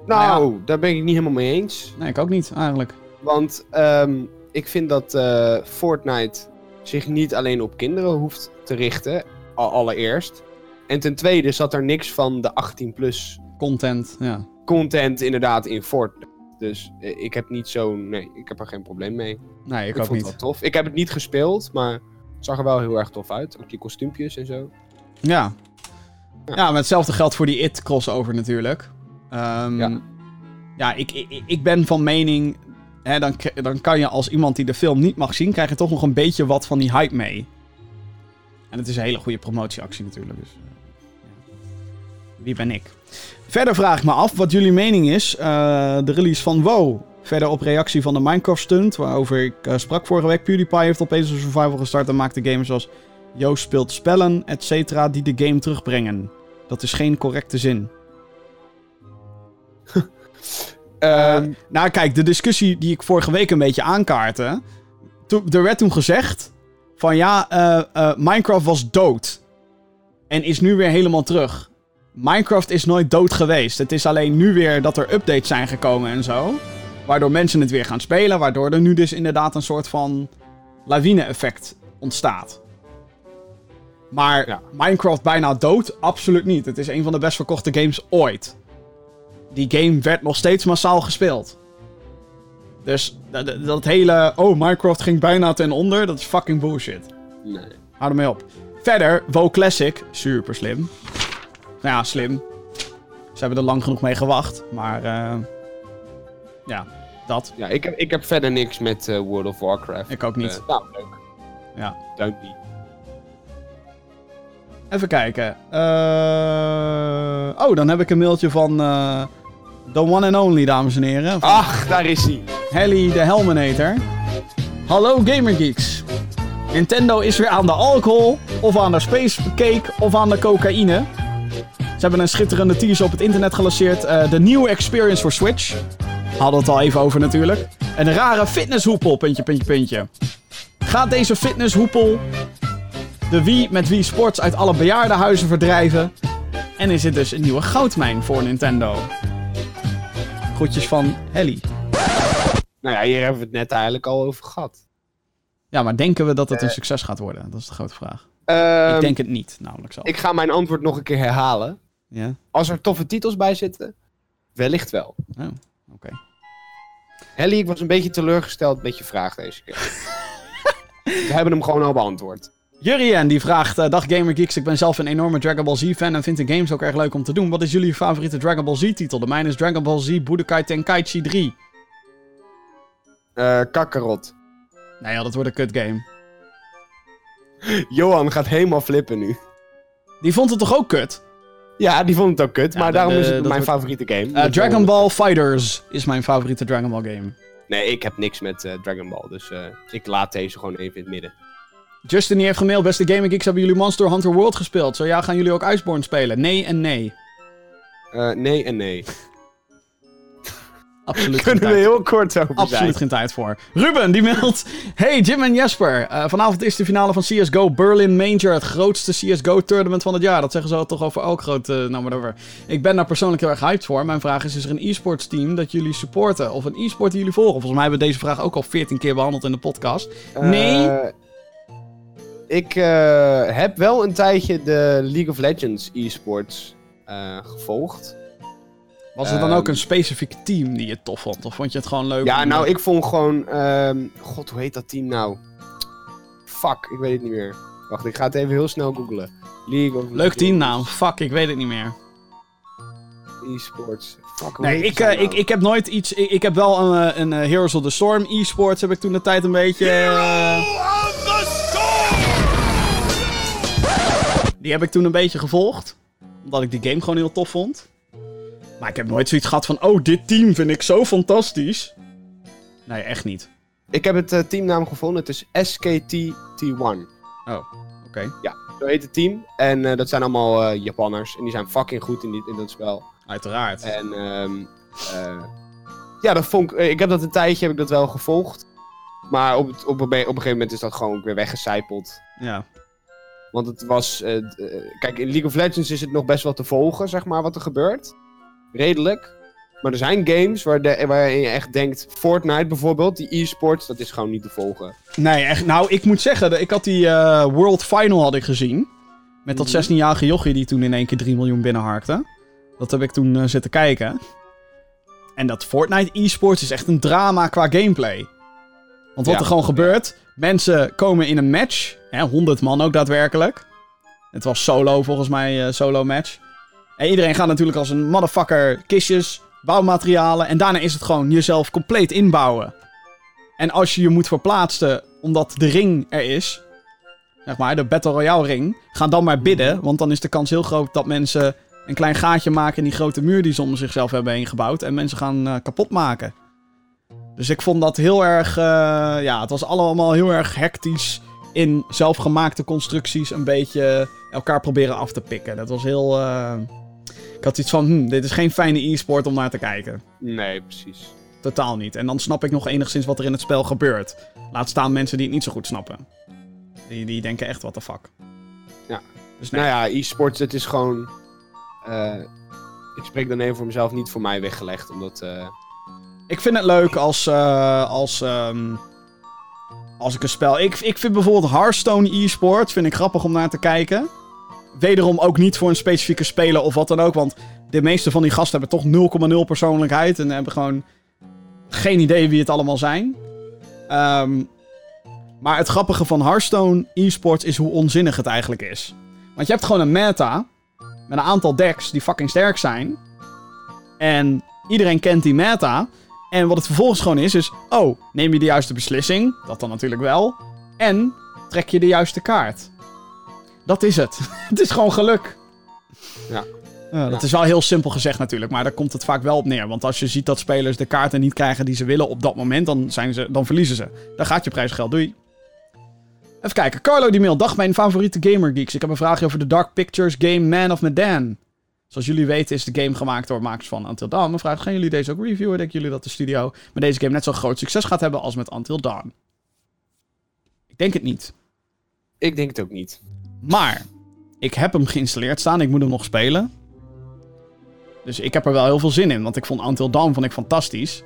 Nou, daar ben ik niet helemaal mee eens. Nee, ik ook niet eigenlijk. Want ehm, ik vind dat Fortnite zich niet alleen op kinderen hoeft te richten, al allereerst. En ten tweede zat er niks van de 18-plus Content, ja. content inderdaad in Fortnite. Dus eh, ik heb niet zo'n... Nee, ik heb er geen probleem mee. Nee, ik, Ik, ook vond niet. het wel tof. Ik heb het niet gespeeld, maar het zag er wel heel erg tof uit. Ook die kostuumpjes en zo. Ja. Ja. Maar hetzelfde geldt voor die It crossover natuurlijk. Ehm, Ja. ja, ik, ik, ik ben van mening... Hè, dan, k- dan kan je als iemand die de film niet mag zien... krijg je toch nog een beetje wat van die hype mee. En het is een hele goede promotieactie natuurlijk. Dus, eh. Wie ben ik? Verder vraag ik me af wat jullie mening is. eh, de release van WoW. Verder op reactie van de Minecraft stunt... waarover ik eh, sprak vorige week. PewDiePie heeft opeens een survival gestart... en maakte games zoals Joost speelt spellen, et cetera, die de game terugbrengen. Dat is geen correcte zin. Ehm, Nou, kijk, de discussie die ik vorige week een beetje aankaartte. Toen, er werd toen gezegd: van ja, eh, eh, Minecraft was dood. En is nu weer helemaal terug. Minecraft is nooit dood geweest. Het is alleen nu weer dat er updates zijn gekomen en zo. Waardoor mensen het weer gaan spelen. Waardoor er nu dus inderdaad een soort van lawine-effect ontstaat. Maar Ja. Minecraft bijna dood? Absoluut niet. Het is een van de best verkochte games ooit. Die game werd nog steeds massaal gespeeld. Dus dat, hele. Oh, Minecraft ging bijna ten onder. Dat is fucking bullshit. nee. Hou ermee op. Verder, WoW Classic. Super slim. Nou ja, slim. Ze hebben er lang genoeg mee gewacht. Maar eh, ja, dat. Ja, ik heb, ik heb verder niks met eh, World of Warcraft. Ik ook niet. Eh, nou, leuk. Ja. Dank niet. Even kijken. Oh, dan heb ik een mailtje van The One and Only, dames en heren. Van Ach, daar is hij. Helly de Helminator. Hallo Gamergeeks. Nintendo is weer aan de alcohol, of aan de space cake, of aan de cocaïne. Ze hebben een schitterende teaser op het internet gelanceerd. eh, de nieuwe experience voor Switch. Hadden we het al even over natuurlijk. Een rare fitnesshoepel, puntje, puntje, puntje. Gaat deze fitnesshoepel de Wii met Wii Sports uit alle bejaardenhuizen verdrijven? En is dit dus een nieuwe goudmijn voor Nintendo? Groetjes van Helly. Nou ja, hier hebben we het net eigenlijk al over gehad. Ja, maar denken we dat het een succes gaat worden? Dat is de grote vraag. Ehm, ik denk het niet, namelijk zo. ik ga mijn antwoord nog een keer herhalen. Ja? Als er toffe titels bij zitten, wellicht wel. Oh, oké. Helly, ik was een beetje teleurgesteld met je vraag deze keer. we hebben hem gewoon al beantwoord. Jurien die vraagt: eh, Dag Gamer Geeks, ik ben zelf een enorme Dragon Ball Z fan en vind de games ook erg leuk om te doen. Wat is jullie favoriete Dragon Ball Z titel? De mijne is Dragon Ball Z Budokai Tenkaichi 3. Eh Kakarot. Nee, ja, dat wordt een kut game. Johan gaat helemaal flippen nu. Die vond het toch ook kut? Ja, die vond het ook kut, Ja, maar de- daarom is het mijn wordt- favoriete game. Eh, Dragon Ball Fighters is mijn favoriete Dragon Ball game. Nee, ik heb niks met eh, Dragon Ball, dus eh, ik laat deze gewoon even in het midden. Justin die heeft gemaild: Beste Gamer Geeks, hebben jullie Monster Hunter World gespeeld? Zo ja, gaan jullie ook Iceborne spelen? Nee en nee. Eh, nee en nee. Absoluut Kunnen we heel kort over Absoluut zijn. geen tijd voor. Ruben, die meldt... Hey Jim en Jesper. eh, vanavond is de finale van CSGO Berlin Major. Het grootste CSGO-tournament van het jaar. Dat zeggen ze toch over elk groot... eh, nou, whatever. Ik ben daar persoonlijk heel erg hyped voor. Mijn vraag is, is er een e-sports team dat jullie supporten? Of een e-sport die jullie volgen? Volgens mij hebben we deze vraag ook al 14 keer behandeld in de podcast. Nee? Eh, ik eh, heb wel een tijdje de League of Legends e-sports gevolgd. Was er dan ehm, ook een specifiek team die je tof vond? Of vond je het gewoon leuk? Ja, om- nou, ik vond gewoon... ehm, God, hoe heet dat team nou? Fuck, ik weet het niet meer. Wacht, ik ga het even heel snel googlen. League of Leuk teamnaam. Fuck, ik weet het niet meer. E-sports. Fuck, Nee, ik, die eh, nou? ik, ik heb nooit iets. Ik, ik heb wel een, eh, een eh, Heroes of the Storm e-sports. Heb ik toen de tijd een beetje. eh, die heb ik toen een beetje gevolgd. Omdat ik die game gewoon heel tof vond. Maar ik heb nooit zoiets gehad van. Oh, dit team vind ik zo fantastisch. Nee, echt niet. Ik heb het eh, teamnaam gevonden. Het is SKT-T1. Oh, oké. Zo heet het team. En eh, dat zijn allemaal eh, Japanners. En die zijn fucking goed in, die, in dat spel. Uiteraard. En ehm eh, ja, dat vond ik, ik heb dat een tijdje heb ik dat wel gevolgd. Maar op, het, op, een, op een gegeven moment is dat gewoon weer weggecijpeld. Ja. Want het was. kijk, in League of Legends is het nog best wel te volgen, zeg maar, wat er gebeurt. Redelijk. Maar er zijn games waar de, waarin je echt denkt. Fortnite bijvoorbeeld, die e-sports, dat is gewoon niet te volgen. Nee, echt. Nou, ik moet zeggen, ik had die eh, World Final had ik gezien. Met dat Mhm. 16-jarige jochie die toen in één keer 3 miljoen binnenharkte. Dat heb ik toen eh, zitten kijken. En dat Fortnite esports is echt een drama qua gameplay. Want wat Ja. er gewoon gebeurt, mensen komen in een match. Hè, 100 man ook daadwerkelijk. Het was solo volgens mij, eh, solo match. En iedereen gaat natuurlijk als een motherfucker kistjes, bouwmaterialen. En daarna is het gewoon jezelf compleet inbouwen. En als je je moet verplaatsen omdat de ring er is, zeg maar, de Battle Royale ring, ga dan maar bidden. Want dan is de kans heel groot dat mensen een klein gaatje maken in die grote muur die ze om zichzelf hebben heen gebouwd. En mensen gaan eh, kapot maken. Dus ik vond dat heel erg, eh, ja, het was allemaal heel erg hectisch in zelfgemaakte constructies een beetje elkaar proberen af te pikken. Dat was heel, eh, ik had iets van, hm, dit is geen fijne e-sport om naar te kijken. Nee, precies. Totaal niet. En dan snap ik nog enigszins wat er in het spel gebeurt. Laat staan mensen die het niet zo goed snappen. Die, die denken echt, what the fuck. Ja. Dus nee. Nou ja, e-sports, het is gewoon. eh, ik spreek dan even voor mezelf, niet voor mij weggelegd. Omdat. eh, Ik vind het leuk als, eh, als, ehm, als ik een spel... Ik, ik vind bijvoorbeeld Hearthstone e-sports vind ik grappig om naar te kijken. Wederom ook niet voor een specifieke speler of wat dan ook. Want de meeste van die gasten hebben toch 0,0 persoonlijkheid. En hebben gewoon geen idee wie het allemaal zijn. Ehm, maar het grappige van Hearthstone e-sports is hoe onzinnig het eigenlijk is. Want je hebt gewoon een meta met een aantal decks die fucking sterk zijn. En iedereen kent die meta. En wat het vervolgens gewoon is, is... Oh, neem je de juiste beslissing? Dat dan natuurlijk wel. En trek je de juiste kaart. Dat is het. het is gewoon geluk. Ja. Ja, dat is wel heel simpel gezegd natuurlijk, maar daar komt het vaak wel op neer. Want als je ziet dat spelers de kaarten niet krijgen die ze willen op dat moment, dan, zijn ze, dan verliezen ze. Dan gaat je prijsgeld. Doei. Even kijken. Carlo die mail. Dag mijn favoriete gamer geeks. Ik heb een vraagje over de Dark Pictures game Man of Medan. Zoals jullie weten is de game gemaakt door makers van Until Dawn. Mijn vraag, gaan jullie deze ook reviewen? Denken jullie dat de studio met deze game net zo groot succes gaat hebben als met Until Dawn? Ik denk het niet. Ik denk het ook niet. Maar, ik heb hem geïnstalleerd staan. Ik moet hem nog spelen. Dus ik heb er wel heel veel zin in. Want ik vond Until Dawn vond ik fantastisch.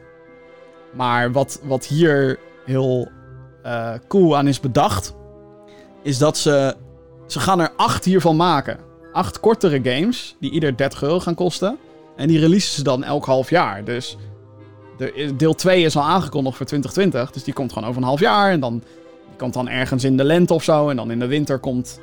Maar wat, wat hier heel eh, cool aan is bedacht... is dat ze... Ze gaan er acht hiervan maken. Acht kortere games, die ieder 30 euro gaan kosten. En die releasen ze dan elk half jaar. Dus de, deel 2 is al aangekondigd voor 2020. Dus die komt gewoon over een half jaar. En dan die komt dan ergens in de lente of zo. En dan in de winter komt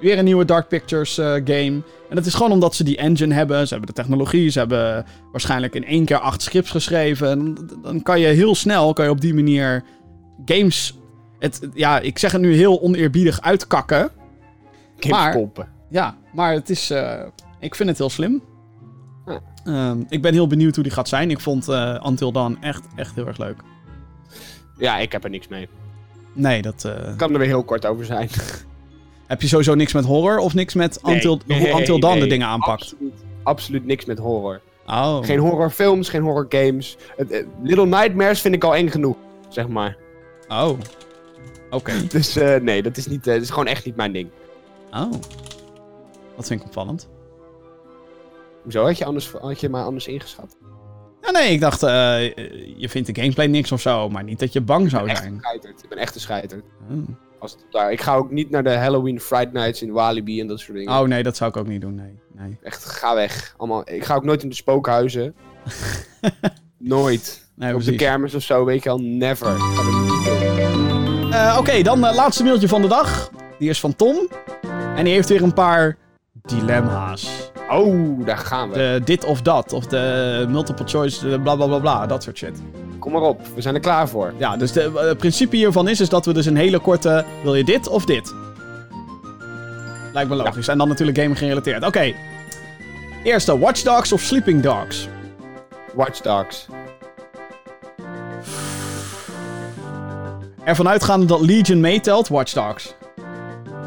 weer een nieuwe Dark Pictures eh, game. En dat is gewoon omdat ze die engine hebben. Ze hebben de technologie. Ze hebben waarschijnlijk in één keer acht scripts geschreven. En dan kan je heel snel kan je op die manier games. Het, ja, ik zeg het nu heel oneerbiedig uitkakken. Games Maar- pompen. Ja, maar het is. eh, ik vind het heel slim. Ehm, ik ben heel benieuwd hoe die gaat zijn. Ik vond eh Until Dawn echt, echt heel erg leuk. Ja, ik heb er niks mee. Nee, dat. Ik kan er weer heel kort over zijn. Heb je sowieso niks met horror of niks met Nee, Until, nee, hoe Until Dawn de dingen aanpakt? Absoluut, absoluut niks met horror. Oh. Geen horrorfilms, geen horrorgames. Het- het- Little Nightmares vind ik al eng genoeg, zeg maar. Oh. Oké. Dus eh, nee, dat is, niet, eh, dat is gewoon echt niet mijn ding. Oh. Dat vind ik opvallend. Hoezo had je, anders, had je mij anders ingeschat? Ja, nee, ik dacht, eh, je vindt de gameplay niks of zo, maar niet dat je bang zou Echt een zijn. scheiterd. Ik ben echt een scheiterd. Oh. Als het op daar. Ik ga ook niet naar de Halloween Friday Nights in Walibi en dat soort dingen. Oh nee, dat zou ik ook niet doen. Nee. nee. Echt, ga weg. Allemaal, ik ga ook nooit in de spookhuizen. nooit. nee op de kermis of zo, weet je al, never. Eh, Oké, dan het laatste mailtje van de dag. Die is van Tom. En die heeft weer een paar dilemma's. Oh, daar gaan we. De dit of dat. Of de multiple choice, bla bla bla bla. Dat soort shit. Kom maar op, we zijn er klaar voor. Ja, dus de, eh, het principe hiervan is, is dat we dus een hele korte... Wil je dit of dit? Lijkt me logisch. En dan natuurlijk game gerelateerd. Oké. Eerste, Watch Dogs of Sleeping Dogs? Watch Dogs. Ervan uitgaande dat Legion meetelt, Watch Dogs.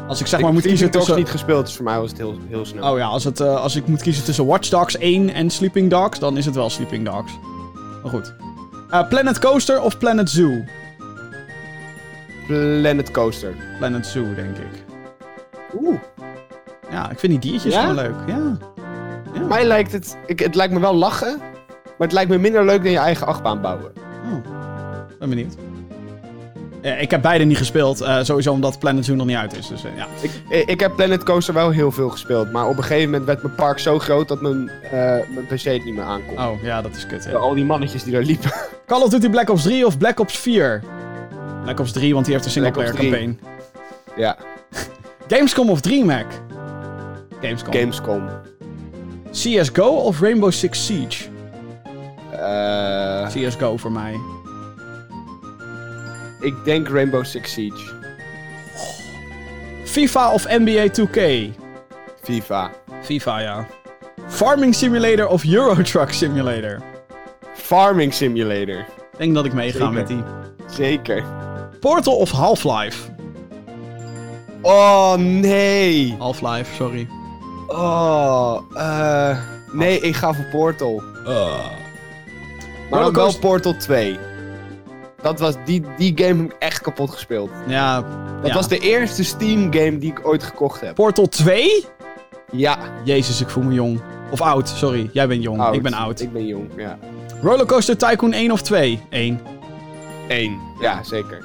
Als ik zeg maar ik moet kiezen tussen... niet gespeeld, dus voor mij was het heel, heel snel. Oh ja, als, het, eh, als ik moet kiezen tussen Watch Dogs 1 en Sleeping Dogs, dan is het wel Sleeping Dogs. Maar goed. Eh, Planet Coaster of Planet Zoo? Planet Coaster. Planet Zoo, denk ik. Oeh. Ja, ik vind die diertjes Ja? gewoon leuk. Ja. Mij lijkt het... Ik, het lijkt me wel lachen, maar het lijkt me minder leuk dan je eigen achtbaan bouwen. Oh, ben benieuwd. Eh, ik heb beide niet gespeeld, eh, sowieso omdat Planet Zoo nog niet uit is. Dus eh, ja. Ik, ik heb Planet Coaster wel heel veel gespeeld, maar op een gegeven moment werd mijn park zo groot dat mijn, mijn PC het niet meer aankon. Oh, ja, dat is kut. hè. Al die mannetjes die daar liepen. Call of Duty Black Ops 3 of Black Ops 4? Black Ops 3, want die heeft een singleplayer 3. campaign. ja, Gamescom of DreamHack? Gamescom. Gamescom. CSGO of Rainbow Six Siege? CSGO voor mij. Ik denk Rainbow Six Siege. FIFA of NBA 2K? FIFA. FIFA, ja. Farming Simulator of Euro Truck Simulator? Farming Simulator. Ik denk dat ik meega met die. Zeker. Portal of Half-Life? Oh, nee. Half-Life, sorry. Oh, eh... nee, ik ga voor Portal. Maar dan wel Portal 2. Dat was, die, die game heb ik echt kapot gespeeld. Ja, Dat ja. was de eerste Steam game die ik ooit gekocht heb. Portal 2? Ja, Jezus, ik voel me jong. Of oud, sorry. Jij bent jong, oud. ik ben oud. Ik ben jong, ja. Rollercoaster Tycoon 1 of 2? 1. Eén. Ja, zeker.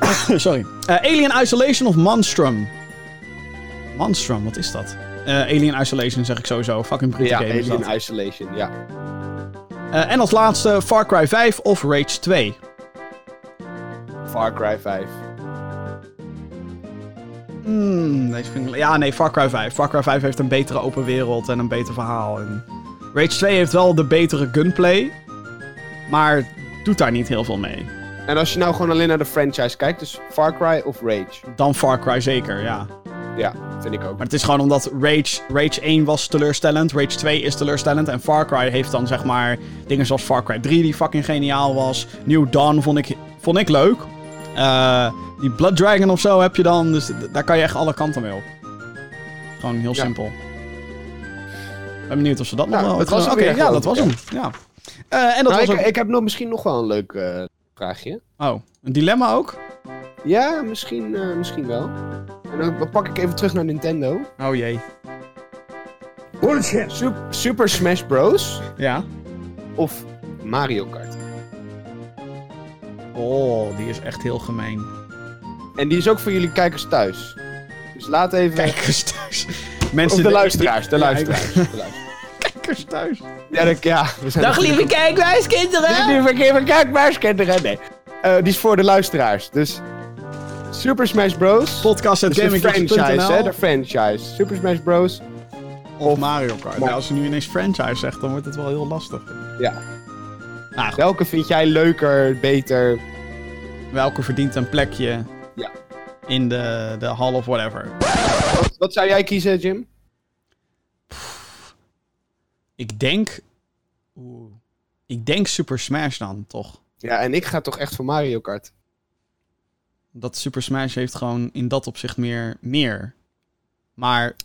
sorry. Eh, Alien Isolation of Monstrum? Monstrum, wat is dat? Eh, Alien Isolation zeg ik sowieso. Fucking brute Ja, game is Alien dat. Isolation, ja. Eh, en als laatste Far Cry 5 of Rage 2? Far Cry 5. Hmm, deze vind ik... Ja, nee, Far Cry 5. Far Cry 5 heeft een betere open wereld en een beter verhaal. En... Rage 2 heeft wel de betere gunplay. Maar doet daar niet heel veel mee. En als je nou gewoon alleen naar de franchise kijkt, dus Far Cry of Rage? Dan Far Cry zeker, ja. Ja, vind ik ook. Maar het is gewoon omdat Rage, Rage 1 was teleurstellend, Rage 2 is teleurstellend. En Far Cry heeft dan zeg maar dingen zoals Far Cry 3 die fucking geniaal was. New Dawn vond ik, vond ik leuk. Eh, die Blood Dragon of zo heb je dan, dus daar kan je echt alle kanten mee op. Gewoon heel Ja. simpel. Ben benieuwd of ze dat Nou, nog wel... het was Oké, ja, dat was hem. Ja. Eh, en dat Nou, was ik, ook... ik heb nog, misschien nog wel een leuk eh, vraagje. Oh, een dilemma ook? Ja, misschien, misschien wel. En dan pak ik even terug naar Nintendo. Oh jee. Sup- Super Smash Bros. Ja. of Mario Kart. Oh, die is echt heel gemeen. En die is ook voor jullie kijkers thuis. Dus laat even... Kijkers thuis. Of Mensen de die- luisteraars, de luisteraars. de luisteraars. Kijkers thuis. Ja, dat, ja, we zijn Dag lieve kijkwijskinderen! Lieve lieve kijkbuiskinderen. Nee. Eh, die is voor de luisteraars. Dus Super Smash Bros. Podcast at Dus de franchise, hè? De franchise. Super Smash Bros. of Mario Kart. Maar- Ja, als je nu ineens franchise zegt, dan wordt het wel heel lastig. Ja. Nou. Welke vind jij leuker, beter? welke verdient een plekje Ja. in de, de hall of whatever? Wat, wat zou jij kiezen, Jim? Ik denk... Oeh. Ik denk Super Smash dan, toch? Ja, en ik ga toch echt voor Mario Kart. Dat Super Smash heeft gewoon in dat opzicht meer... meer. Maar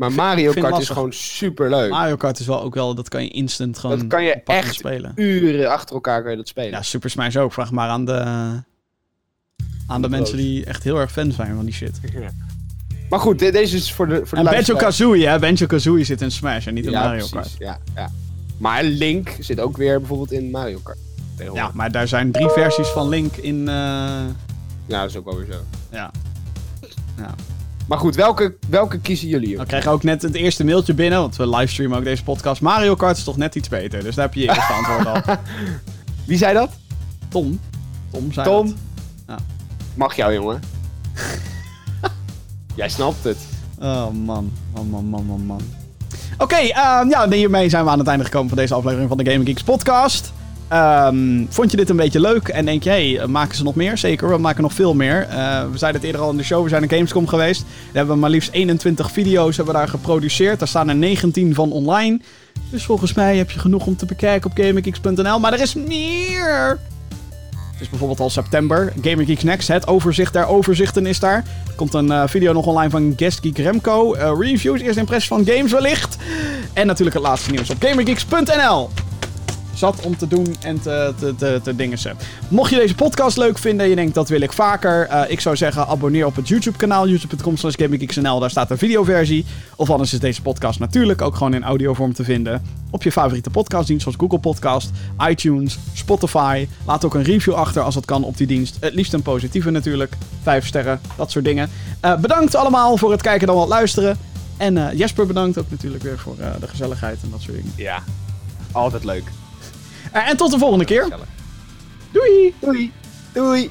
Maar Mario Kart is gewoon super leuk. Mario Kart is wel ook wel... Dat kan je instant gewoon Dat kan je echt spelen. Uren achter elkaar kan je dat spelen. Ja, Super Smash ook. Vraag maar aan de... Aan de De mensen die echt heel erg fan zijn van die shit. Maar goed, de- deze is voor de, voor de En. Banjo-Kazooie, hè? Banjo-Kazooie zit in Smash en niet in Ja, Mario precies. Kart. Ja, ja. Maar Link zit ook weer bijvoorbeeld in Mario Kart. Ja, maar daar zijn drie versies van Link in... eh, Ja, dat is ook wel weer zo. Ja. ja. Maar goed, welke, welke kiezen jullie? Dan krijg je ook net het eerste mailtje binnen, want we livestreamen ook deze podcast. Mario Kart is toch net iets beter, dus daar heb je je eerste antwoord al. Wie zei dat? Tom. Tom zei Tom. dat. Ja. Mag jou, jongen. Jij snapt het. Oh man, man, man, man, man, man. Oké, ehm, ja, hiermee zijn we aan het einde gekomen van deze aflevering van de Gaming Geeks podcast. Ehm, vond je dit een beetje leuk en denk je, hey, maken ze nog meer? Zeker, we maken nog veel meer. Eh, we zeiden het eerder al in de show, we zijn naar Gamescom geweest. We hebben maar liefst 21 video's hebben daar geproduceerd. Daar staan er 19 van online. Dus volgens mij heb je genoeg om te bekijken op gaminggeeks.nl. Maar er is meer! Het is bijvoorbeeld al september. Gaming Geeks Next, het overzicht der overzichten is daar. Er komt een eh, video nog online van Guest Geek Remco. Eh, reviews, eerste impressies van games wellicht. En natuurlijk het laatste nieuws op gamergeeks.nl. Zat om te doen en te, te, te, te dingen ze. Mocht je deze podcast leuk vinden en je denkt dat wil ik vaker. eh, ik zou zeggen abonneer op het YouTube kanaal. youtube.com slash. Daar staat een videoversie. Of anders is deze podcast natuurlijk ook gewoon in audiovorm te vinden. Op je favoriete podcastdienst zoals Google Podcast, iTunes, Spotify. Laat ook een review achter als dat kan op die dienst. Het liefst een positieve natuurlijk. Vijf sterren, dat soort dingen. Eh, bedankt allemaal voor het kijken en wat luisteren. En eh, Jesper bedankt ook natuurlijk weer voor de gezelligheid en dat soort dingen. Ja. Altijd leuk. Eh, en tot de volgende keer. Doei! Doei. Doei.